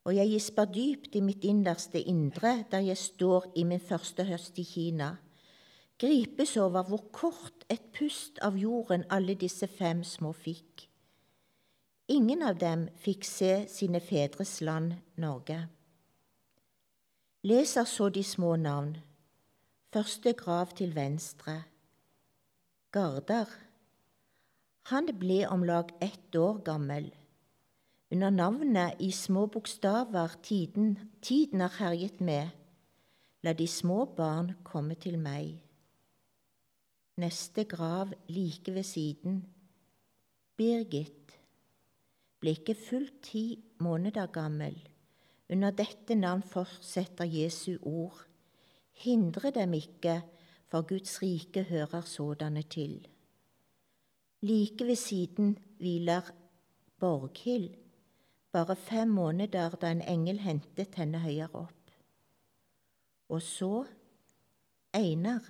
Og jeg gisper dypt i mitt innerste indre der jeg står i min første høst i Kina, gripes over hvor kort et pust av jorden alle disse fem små fikk. Ingen av dem fikk se sine fedres land, Norge leser så de små navn. Første grav til venstre. Gardar. Han ble om lag ett år gammel. Under navnet i små bokstaver tiden, tiden har herjet med, la de små barn komme til meg. Neste grav like ved siden. Birgit ble ikke fullt ti måneder gammel. Under dette navn fortsetter Jesu ord. Hindre dem ikke, for Guds rike hører sådanne til. Like ved siden hviler Borghild, bare fem måneder da en engel hentet henne høyere opp. Og så Einar,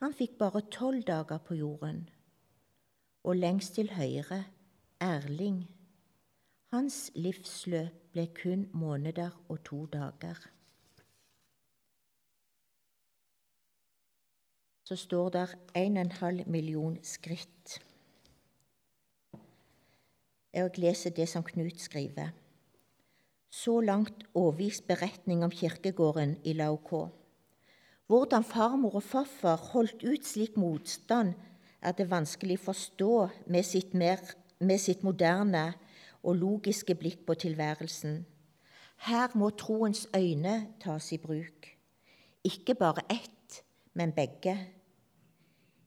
han fikk bare tolv dager på jorden. Og lengst til høyre Erling. Hans livsløp ble kun måneder og to dager. Så står der 1,5 million skritt. Jeg leser det som Knut skriver. Så langt Åviks beretning om kirkegården i Laukå. Hvordan farmor og farfar holdt ut slik motstand, er det vanskelig å forstå med sitt, mer, med sitt moderne og logiske blikk på tilværelsen. Her må troens øyne tas i bruk. Ikke bare ett, men begge.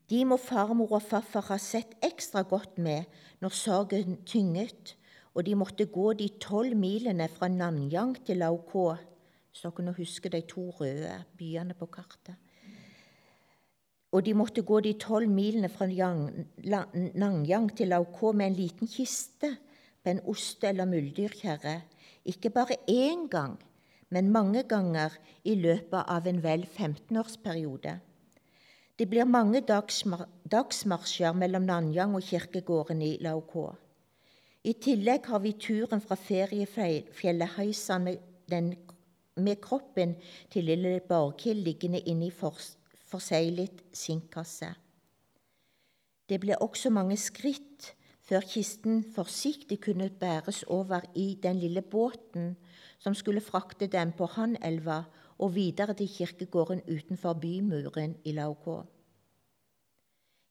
De må farmor og farfar ha sett ekstra godt med når sorgen tynget, og de måtte gå de tolv milene fra Nanyang til Laokå, så dere nå husker de to røde byene på kartet. Og de måtte gå de tolv milene fra Nanyang til Laokå med en liten kiste på en oste- eller muldyrkjerre, ikke bare én gang, men mange ganger i løpet av en vel 15-årsperiode. Det blir mange dagsmarsjer mellom Nanyang og kirkegården i Laokå. I tillegg har vi turen fra feriefjellet Haisan med, med kroppen til lille Borghild liggende inne i forseglet sinkkasse. Det blir også mange skritt før kisten forsiktig kunne bæres over i den lille båten som skulle frakte dem på Hanelva og videre til kirkegården utenfor bymuren i Laukå.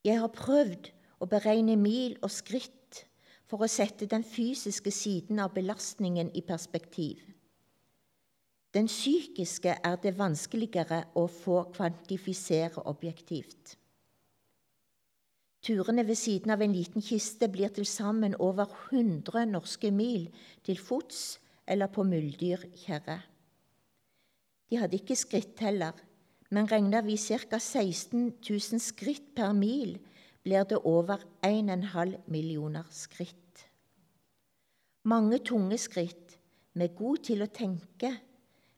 Jeg har prøvd å beregne mil og skritt for å sette den fysiske siden av belastningen i perspektiv. Den psykiske er det vanskeligere å få kvantifisere objektivt. Turene ved siden av en liten kiste blir til sammen over 100 norske mil til fots eller på mulddyrkjerre. De hadde ikke skritteller, men regner vi ca. 16 000 skritt per mil, blir det over 1,5 millioner skritt. Mange tunge skritt, med god til å tenke,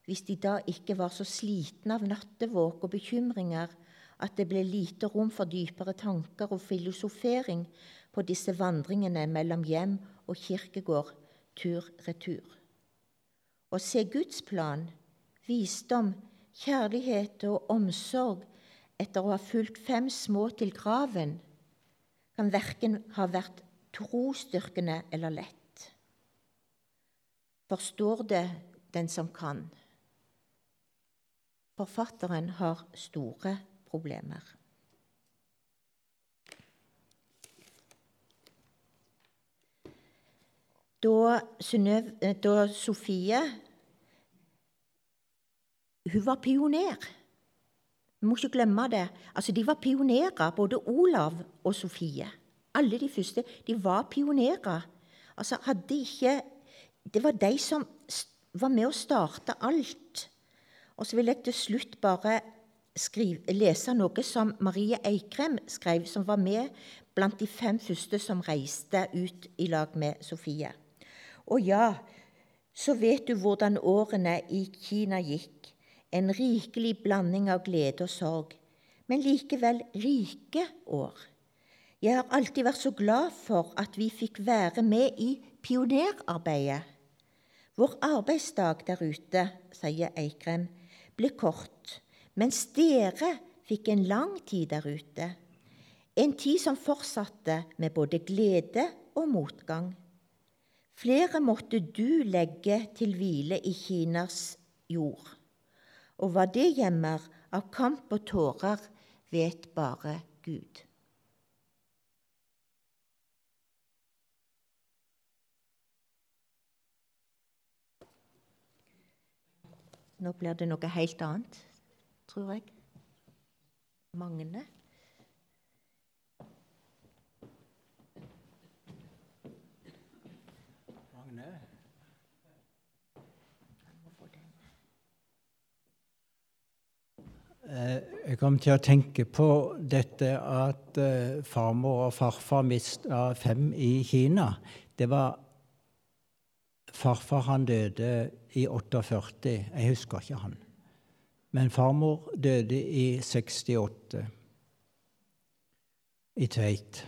hvis de da ikke var så slitne av nattevåk og bekymringer at det ble lite rom for dypere tanker og filosofering på disse vandringene mellom hjem og kirkegård tur-retur. Å se Guds plan, visdom, kjærlighet og omsorg etter å ha fulgt fem små til graven, kan verken ha vært trosstyrkende eller lett. Forstår det den som kan. Forfatteren har store problemer. Da, Synnøv, eh, da Sofie Hun var pioner. Vi må ikke glemme det. Altså, De var pionerer, både Olav og Sofie. Alle de første. De var pionerer. Altså, hadde ikke Det var de som var med å starte alt. Og så vil jeg til slutt bare skrive, lese noe som Marie Eikrem skrev, som var med blant de fem første som reiste ut i lag med Sofie. Og ja, så vet du hvordan årene i Kina gikk. En rikelig blanding av glede og sorg, men likevel rike år. Jeg har alltid vært så glad for at vi fikk være med i pionerarbeidet. Vår arbeidsdag der ute, sier Eikrem, ble kort mens dere fikk en lang tid der ute, en tid som fortsatte med både glede og motgang. Flere måtte du legge til hvile i Kinas jord, og hva det gjemmer av kamp og tårer, vet bare Gud. Nå blir det noe helt annet tror jeg. Magne. Magne. Eh, jeg kom til å tenke på dette at eh, farmor og farfar mista fem i Kina. Det var Farfar han døde i 48. Jeg husker ikke han. Men farmor døde i 68 i Tveit.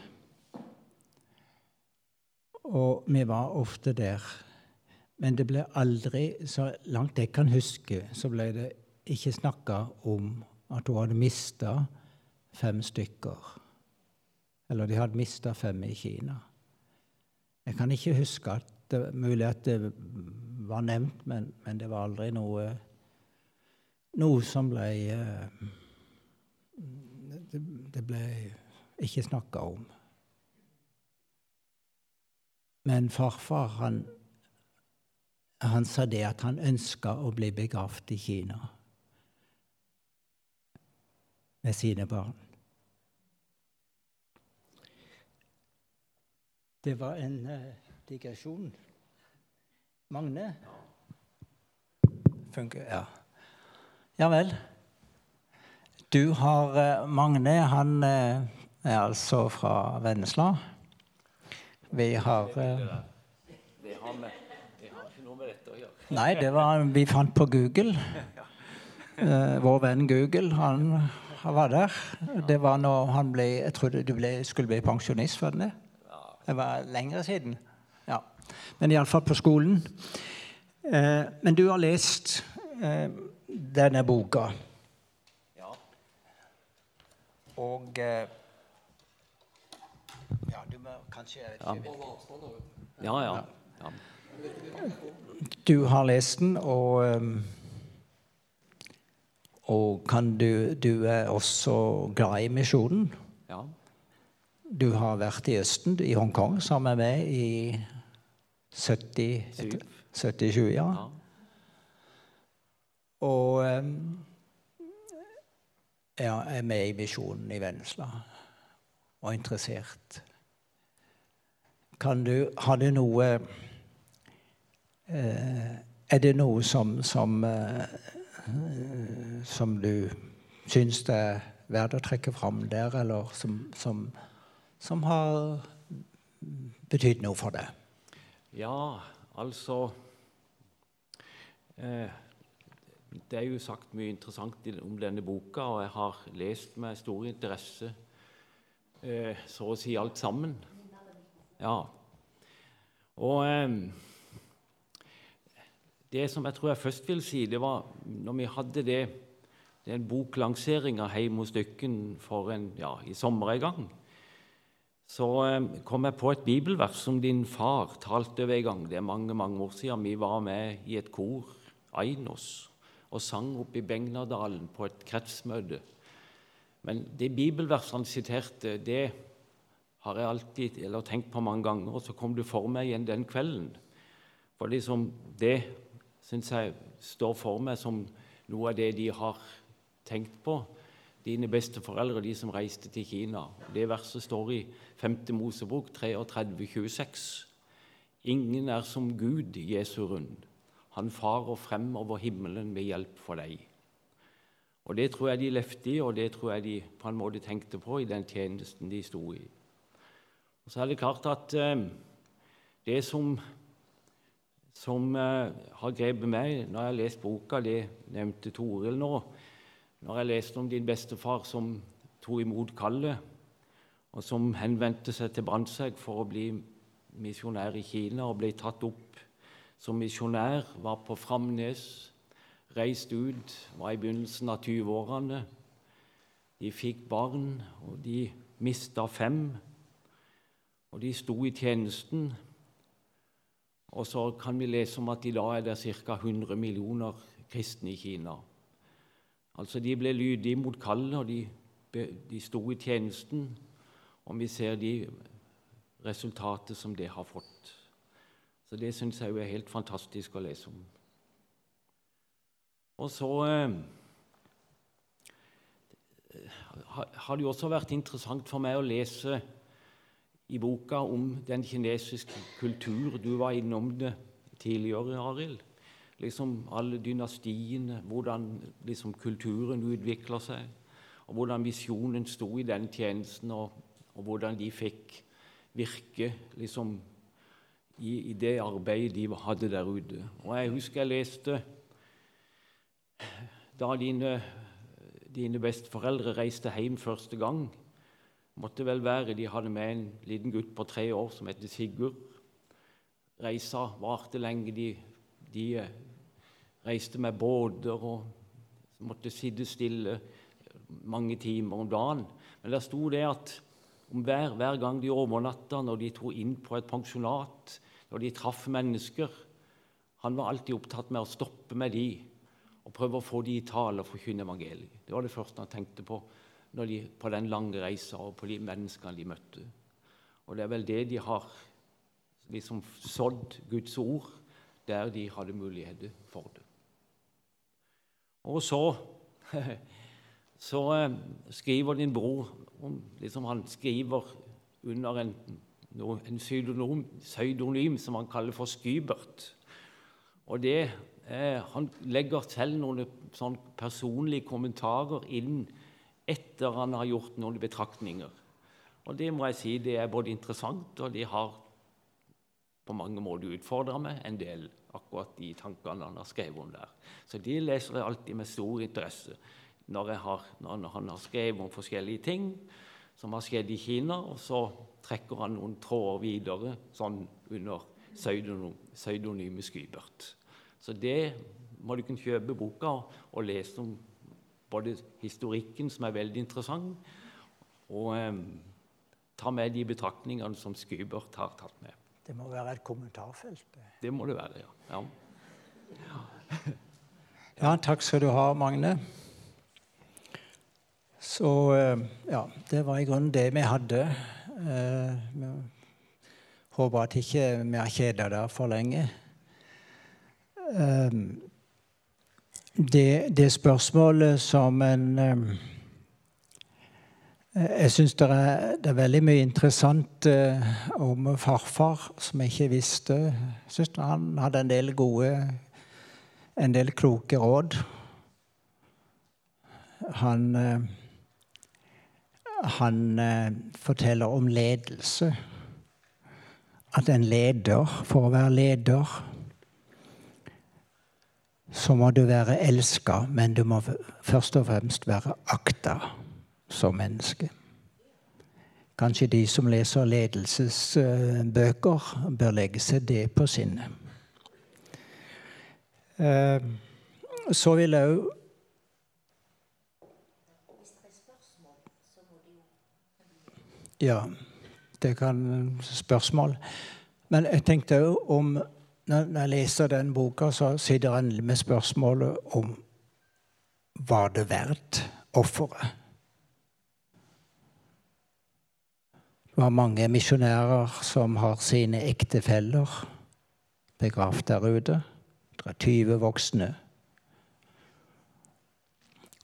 Og vi var ofte der. Men det ble aldri, så langt jeg kan huske, så ble det ikke snakka om at hun hadde mista fem stykker. Eller de hadde mista fem i Kina. Jeg kan ikke huske at det mulig at det var nevnt, men, men det var aldri noe noe som ble det, Det ble ikke snakka om. Men farfar, han, han sa det at han ønska å bli begravd i Kina med sine barn. Det var en uh, digresjon. Magne? Funker, ja. Ja vel. Du har eh, Magne, han eh, er altså fra Vennesla. Vi har Det har, med, det har ikke noe med dette å gjøre. Nei, det var vi fant på Google. Vår venn Google, han, han, var der. Det var når han ble Jeg trodde du ble, skulle bli pensjonist, var det det? Det var lengre siden. Ja. Men iallfall på skolen. Men du har lest denne boka. Ja. Og eh, Ja, du må kanskje Ja. Ja, ja. ja. Du har lest den, og um, Og kan du Du er også glad i misjonen. ja. Du har vært i Østen, i Hongkong, sammen med meg i 70 Syv. 77, ja. Og ja, er med i misjonen i Vennesla. Og interessert. Kan du Har du noe eh, Er det noe som som, eh, som du syns det er verdt å trekke fram der, eller som, som, som har betydd noe for deg? Ja, altså eh, Det er jo sagt mye interessant om denne boka, og jeg har lest med stor interesse eh, så å si alt sammen. Ja. Og eh, det som jeg tror jeg først vil si, det var når vi hadde det, den boklanseringa hjemme hos Dykken for en, ja, i sommer en gang så eh, kom jeg på et bibelvers som din far talte over en gang. Det er mange mange år siden. Vi var med i et kor, Ainos, og sang oppe i Begnadalen på et kretsmøte. Men det bibelverset han siterte, det har jeg alltid eller tenkt på mange ganger, og så kom det for meg igjen den kvelden. For liksom, det syns jeg står for meg som noe av det de har tenkt på dine besteforeldre, de som reiste til Kina. Det verset står i 5. Mosebok 33, 26. Ingen er som Gud, Jesu rund. Han farer frem over himmelen med hjelp for deg. Og Det tror jeg de levde i, og det tror jeg de på en måte tenkte på i den tjenesten de sto i. Og Så er det klart at eh, det som, som eh, har grepet meg når jeg har lest boka, det nevnte Toril nå, når jeg leste om din bestefar som tok imot kallet, og som henvendte seg til Brandtzæg for å bli misjonær i Kina og ble tatt opp som misjonær, var på Framnes, reiste ut, var i begynnelsen av 20-årene. De fikk barn, og de mista fem. Og de sto i tjenesten. Og så kan vi lese om at i dag er det ca. 100 millioner kristne i Kina. Altså De ble lydige mot kallet, og de, de sto i tjenesten. Og vi ser de resultatet som det har fått. Så det syns jeg er helt fantastisk å lese om. Og så eh, har det jo også vært interessant for meg å lese i boka om den kinesiske kultur. Du var innom det tidligere, Arild. Liksom alle dynastiene, hvordan liksom kulturen utvikler seg, og hvordan visjonen sto i den tjenesten, og, og hvordan de fikk virke liksom i, i det arbeidet de hadde der ute. Og jeg husker jeg leste da dine, dine besteforeldre reiste hjem første gang måtte vel være De hadde med en liten gutt på tre år som heter Sigurd. Reisa varte lenge. De, de eh, reiste med båter og måtte sitte stille mange timer om dagen. Men der sto det at hver, hver gang de overnatta, når de tok inn på et pensjonat, når de traff mennesker Han var alltid opptatt med å stoppe med de og prøve å få de i tale og forkynne evangeliet. Det var det første han tenkte på de, på den lange reisa og på de menneskene de møtte. Og det er vel det de har liksom sådd Guds ord der de hadde muligheter for det. Og så, så eh, skriver din bror liksom Han skriver under en, en pseudonym, pseudonym som han kaller for Skybert. Og det, eh, Han legger selv noen sånn personlige kommentarer inn etter han har gjort noen betraktninger. Og det må jeg si, det er både interessant, og det har på mange måter utfordra meg en del, akkurat de tankene han har skrevet om der. Så de leser jeg alltid med stor interesse når, har, når han har skrevet om forskjellige ting som har skjedd i Kina, og så trekker han noen tråder videre sånn under pseudonym, pseudonymet Skybert. Så det må du kunne kjøpe boka og lese om både historikken, som er veldig interessant, og eh, ta med de betraktningene som Skybert har tatt med. Det må være et kommentarfelt. Det må det være, ja. ja. Ja, takk skal du ha, Magne. Så eh, ja, det var i grunnen det vi hadde. Eh, håper at ikke vi har kjeda dere for lenge. Eh, det, det spørsmålet som en jeg syns det, det, er veldig mye interessant eh, om farfar som jeg ikke visste. Syns han hadde en del gode, en del kloke råd. Han, uh, han eh, forteller om ledelse. At en leder, for å være leder, så må du være elska, men du må først og fremst være akta som menneske. Kanskje de som leser ledelsesbøker, bør legge seg det på sinnet. Eh, så vil jeg òg Ja, det kan spørsmål. Men jeg tenkte om Når jeg leser den boka, så sitter en med spørsmålet om var det verdt offeret? Det var mange misjonærer som har sine ektefeller begravd der ute. Det er 20 voksne.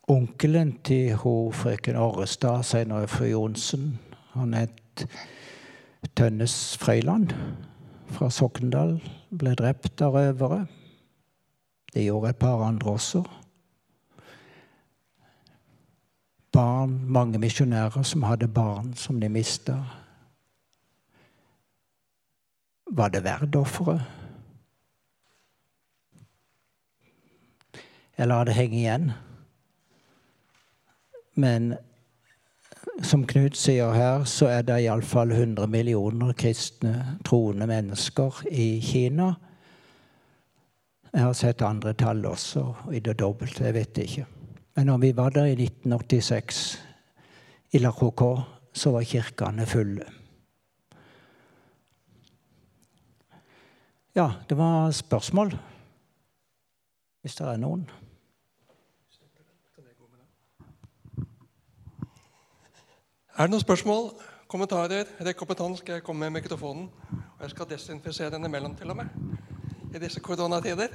Onkelen til ho frøken Orrestad, senere fru Johnsen, han het Tønnes Frøyland fra Sokndal, ble drept av røvere. Det gjorde et par andre også. Barn, mange misjonærer som hadde barn som de mista. Var det verdt offeret? Jeg lar det henge igjen. Men som Knut sier her, så er det iallfall 100 millioner kristne, troende mennesker i Kina. Jeg har sett andre tall også, i det dobbelte. Jeg vet ikke. Men når vi var der i 1986, i La Croix, så var kirkene fulle. Ja, det var spørsmål. Hvis det er noen. Er det noen spørsmål, kommentarer? Rekk opp en hånd, skal jeg komme med mikrofonen. Og jeg skal desinfisere den imellom, til og med, i disse koronatider.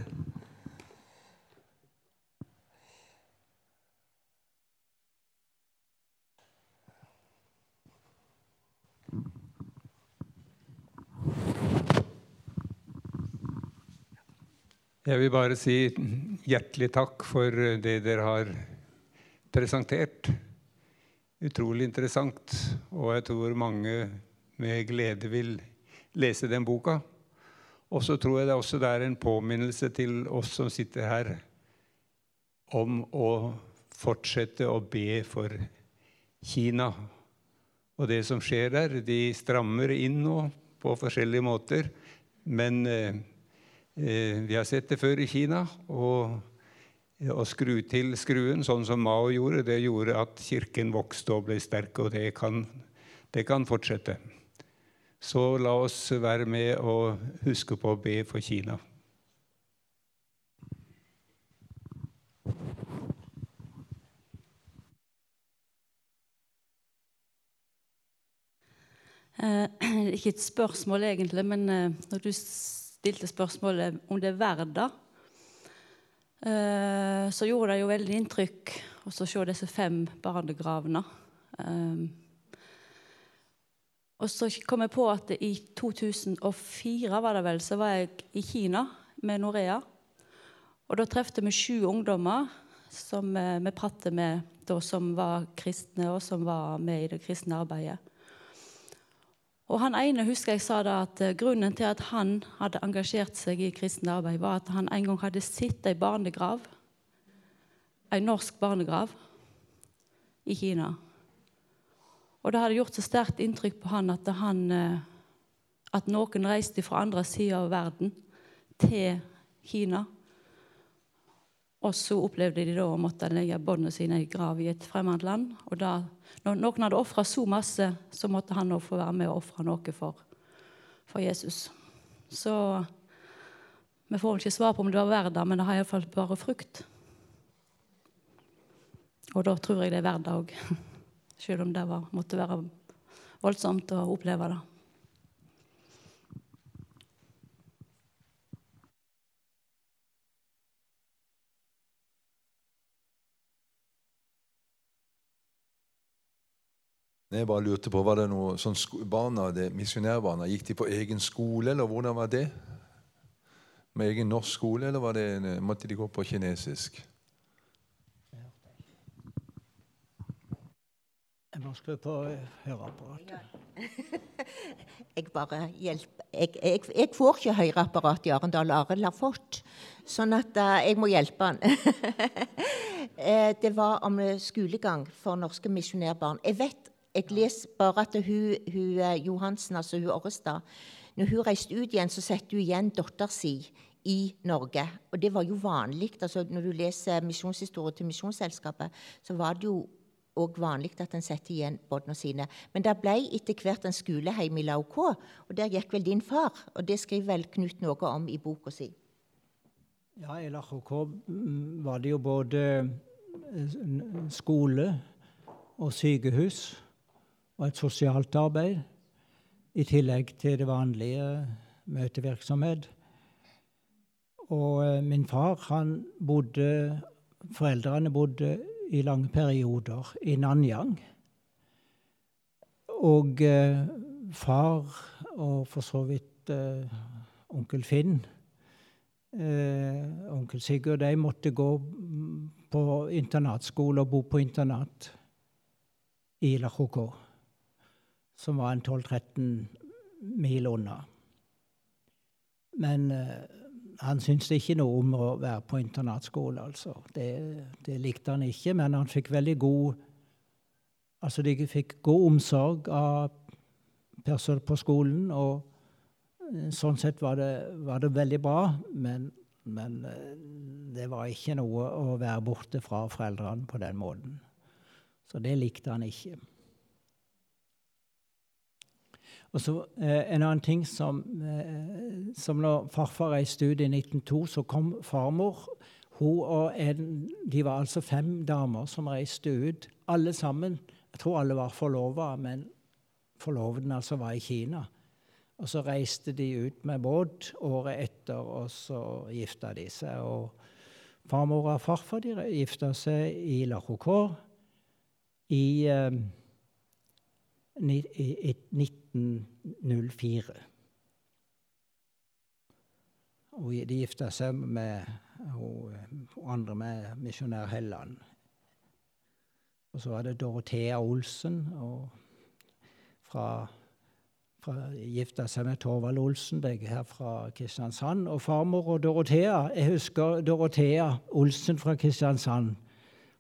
Jeg vil bare si hjertelig takk for det dere har presentert. Utrolig interessant, og jeg tror mange med glede vil lese den boka. Og så tror jeg det også er en påminnelse til oss som sitter her, om å fortsette å be for Kina. Og det som skjer der, de strammer inn nå på forskjellige måter. Men eh, Eh, vi har sett det før i Kina. Og å skru til skruen, sånn som Mao gjorde, det gjorde at kirken vokste og ble sterk. Og det kan, det kan fortsette. Så la oss være med og huske på å be for Kina. Eh, ikke et spørsmål egentlig, men eh, når du stilte spørsmålet om det er verdt så gjorde det jo veldig inntrykk å se disse fem barnegravene. Eh, og så kom jeg på at i 2004 var det vel, så var jeg i Kina med Norea. Og da trefte vi sju ungdommer som eh, vi pratet med da, som var kristne, og som var med i det kristne arbeidet. Og han ene husker jeg sa da at eh, Grunnen til at han hadde engasjert seg i kristent arbeid, var at han en gang hadde sett ei barnegrav, ei norsk barnegrav, i Kina. Og det hadde gjort så sterkt inntrykk på han at, han, eh, at noen reiste fra andre sida av verden til Kina Og så opplevde de da å måtte legge båndene sine i grav i et fremmed land. Og da, når noen hadde ofra så masse, så måtte han òg få være med og ofre noe for, for, Jesus. Så vi får ikke svar på om det var verdt det, men det har iallfall bare frukt. Og da tror jeg det er verdt det òg. Selv om det var, måtte være voldsomt å oppleve det. Jeg bare lurte på, Var det noe sånn barna, det, misjonærbarna, gikk de på egen skole, eller hvordan var det? Med egen norsk skole, eller det, måtte de gå på kinesisk? Jeg må skru på høreapparatet. Jeg bare hjelper jeg, jeg, jeg, får ikke høreapparat i Arendal. Arild har fått. Sånn at uh, jeg må hjelpe han. Eh, det var om skolegang for norske misjonærbarn. Jeg vet jeg leser bare at hun, hun eh, Johansen, altså hun Orrestad Når hun reiste ut igjen, så satte hun igjen datteren sin i Norge. Og det var jo vanlig. Altså, når du leser misjonshistorie til Misjonsselskapet, så var det jo òg vanlig at en setter igjen båndene sine. Men det ble etter hvert en skoleheim i Lauk, og der gikk vel din far. Og det skriver vel Knut noe om i boka si. Ja, i Lauk mm, var det jo både eh, skole og sykehus og et sosialt arbeid, i tillegg til det vanlige møtevirksomhet. Og eh, min far, han bodde Foreldrene bodde i lange perioder i Nanyang. Og eh, far, og for så vidt eh, onkel Finn, eh, onkel Sigurd, de måtte gå på internatskole og bo på internat i Lahoko som var en 12-13 mil unna. Men uh, han syntes ikke noe om å være på internatskole, altså. Det, det, likte han ikke, men han fikk veldig god Altså, de fikk god omsorg av personer på skolen, og uh, sånn sett var det, var det veldig bra, men, men uh, det var ikke noe å være borte fra foreldrene på den måten. Så det likte han ikke. Og så eh, En annen ting som, eh, som når farfar reiste ut i 1902, så kom farmor. Hun og en, De var altså fem damer som reiste ut, alle sammen. Jeg tror alle var forlova, men forloveden altså var i Kina. Og så reiste de ut med båt året etter, og så gifta de seg. Og farmor og farfar de gifta seg i Lahokor i eh, 1904. Og de gifta seg med hun, andre med misjonær Helland. Og så var det Dorothea Olsen. og fra, fra Gifta seg med Torvald Olsen, begge her fra Kristiansand. Og farmor og Dorothea Jeg husker Dorothea Olsen fra Kristiansand.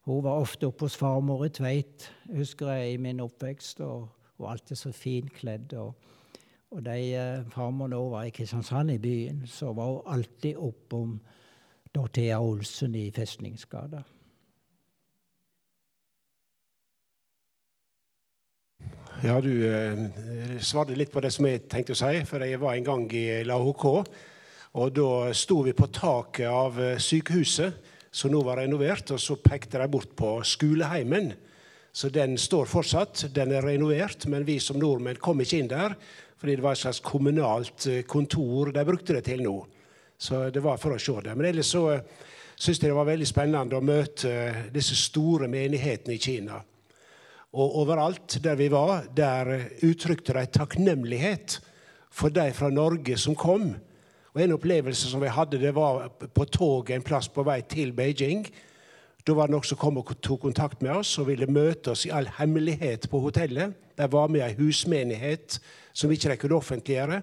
Hun var ofte oppe hos farmor i Tveit, husker jeg, i min oppvekst. og og alltid så finkledd. Og, og de eh, farmor nå var i Kristiansand i byen, så var hun alltid oppom Dorthea Olsen i Festningsgata. Ja, du eh, svarte litt på det som jeg tenkte å si. For jeg var en gang i LAHK. Og da sto vi på taket av eh, sykehuset, som nå var renovert. Og så pekte de bort på skoleheimen. Så den står fortsatt. Den er renovert, men vi som nordmenn kom ikke inn der. Fordi det var et slags kommunalt eh, kontor de brukte det til nå. Så det var for å se det. Men ellers så eh, syns jeg det var veldig spennende å møte eh, disse store menighetene i Kina. Og overalt der vi var, der uttrykte de takknemlighet for de fra Norge som kom. Og En opplevelse som vi hadde, det var på toget en plass på vei til Beijing. Da var det noen som kom og tok kontakt med oss og ville møte oss i all hemmelighet på hotellet. De var med i ei husmenighet som ikke de kunne offentliggjøre.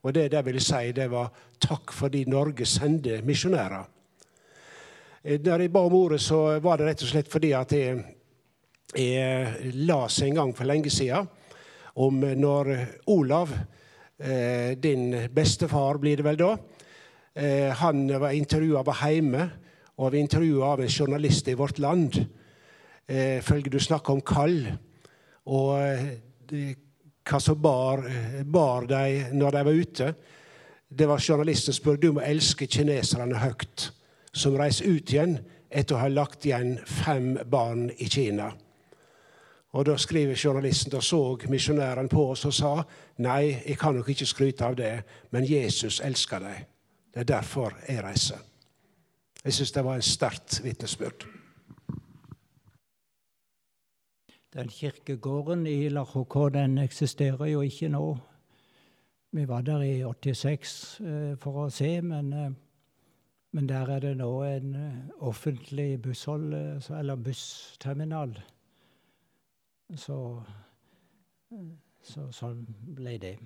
Og det de ville si, det var takk fordi Norge sender misjonærer. Eh, når jeg ba om ordet, så var det rett og slett fordi at jeg, jeg las en gang for lenge siden om når Olav, eh, din bestefar blir det vel da, eh, han var intervjua var hjemme Og vi intervjuet av en journalist i Vårt Land. Eh, følger du snakker om kall. Og eh, hva som bar, bar de når de var ute. Det var Journalisten spør du må elske kineserne høyt, som reiser ut igjen etter å ha lagt igjen fem barn i Kina. Og Da skriver journalisten da så misjonæren på oss og sa nei, jeg kan nok ikke skryte av det, men Jesus elsker deg. Det er derfor jeg reiser. Jeg syns det var en sterkt vitnesbyrd. Den kirkegården i LHK den eksisterer jo ikke nå. Vi var der i 86 eh, for å se, men, eh, men der er det nå en eh, offentlig busshold, eller bussterminal. Så, så sånn ble det.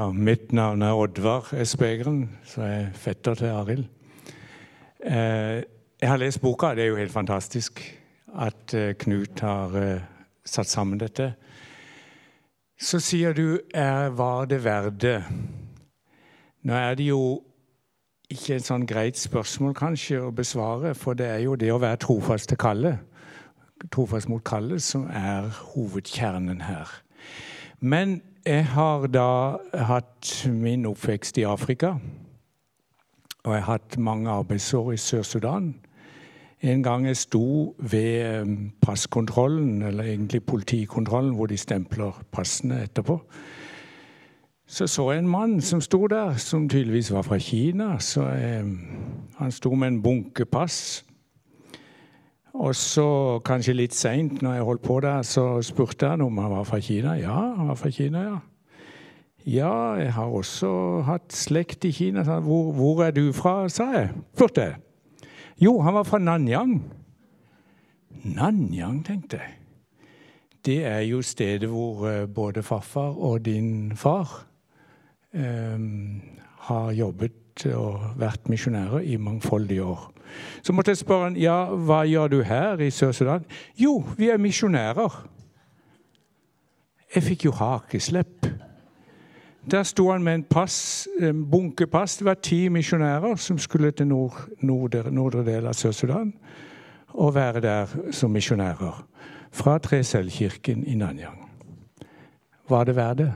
Ja, mitt navn er Oddvar Espegren, jeg er fetter til Arild. Eh, jeg har lest boka. Det er jo helt fantastisk at eh, Knut har eh, satt sammen dette. Så sier du 'var det verdt Nå er det jo ikke et sånn greit spørsmål kanskje å besvare, for det er jo det å være trofast til kallet, trofast mot kallet, som er hovedkjernen her. Men jeg har da hatt min oppvekst i Afrika. Og jeg har hatt mange arbeidsår i Sør-Sudan. En gang jeg sto ved um, passkontrollen, eller egentlig politikontrollen, hvor de stempler passene etterpå. Så så jeg en mann som sto der, som tydeligvis var fra Kina. Så jeg, um, han sto med en bunke pass. Og så, kanskje litt seint, når jeg holdt på der, så spurte han om han var fra Kina. Ja, han var fra Kina, ja. Ja, jeg har også hatt slekt i Kina. Hvor, hvor er du fra, sa jeg. Spurte jeg. Jo, han var fra Nanyang. Nanyang, tenkte jeg. Det er jo stedet hvor eh, både farfar og din far eh, har jobbet og vært misjonærer i mangfoldige år. Så måtte jeg spørre han, ja, hva gjør du her i Sør-Sudan. Jo, vi er misjonærer. Jeg fikk jo hakeslepp. Der sto han med en, pass, en bunke pass. Det var ti misjonærer som skulle til nord, nordre, nordre del av Sør-Sudan og være der som misjonærer. Fra Treselvkirken i Nanyang. Var det verdt det?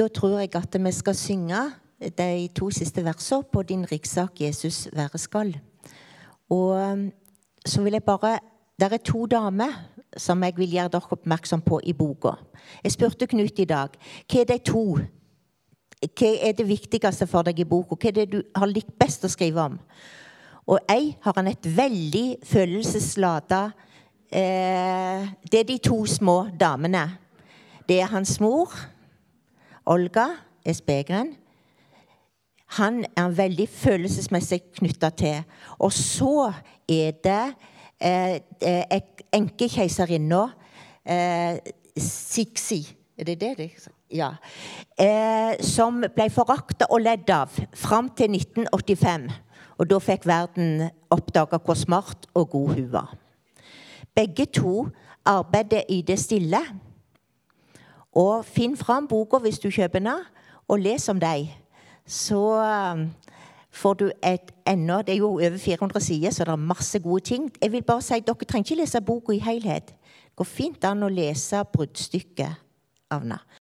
Da tror jeg at vi skal synge de to siste versene på 'Din rikssak Jesus være skal'. Og um, så vil jeg bare Det er to damer som jeg vil gjøre dere oppmerksom på i boka. Jeg spurte Knut i dag hva er de to hva er det viktigste for deg i boka? Hva er det du har likt best å skrive om? Og ei har han et veldig følelseslada eh, Det er de to små damene. Det er hans mor Olga Esbegren. Han er veldig følelsesmessig knytta til. Og så er det eh, eh enkekeiserinna eh, Siksi Er det det Ja. Eh, som ble forakta og ledd av fram til 1985. Og da fikk verden oppdaga hvor smart og god hun var. Begge to arbeider i det stille. Og finn fram boka hvis du kjøper den, og les om dem. Så um, får du et enda Det er jo over 400 sider, så det er masse gode ting. Jeg vil bare si, Dere trenger ikke lese boka i helhet. Det går fint an å lese bruddstykket av den.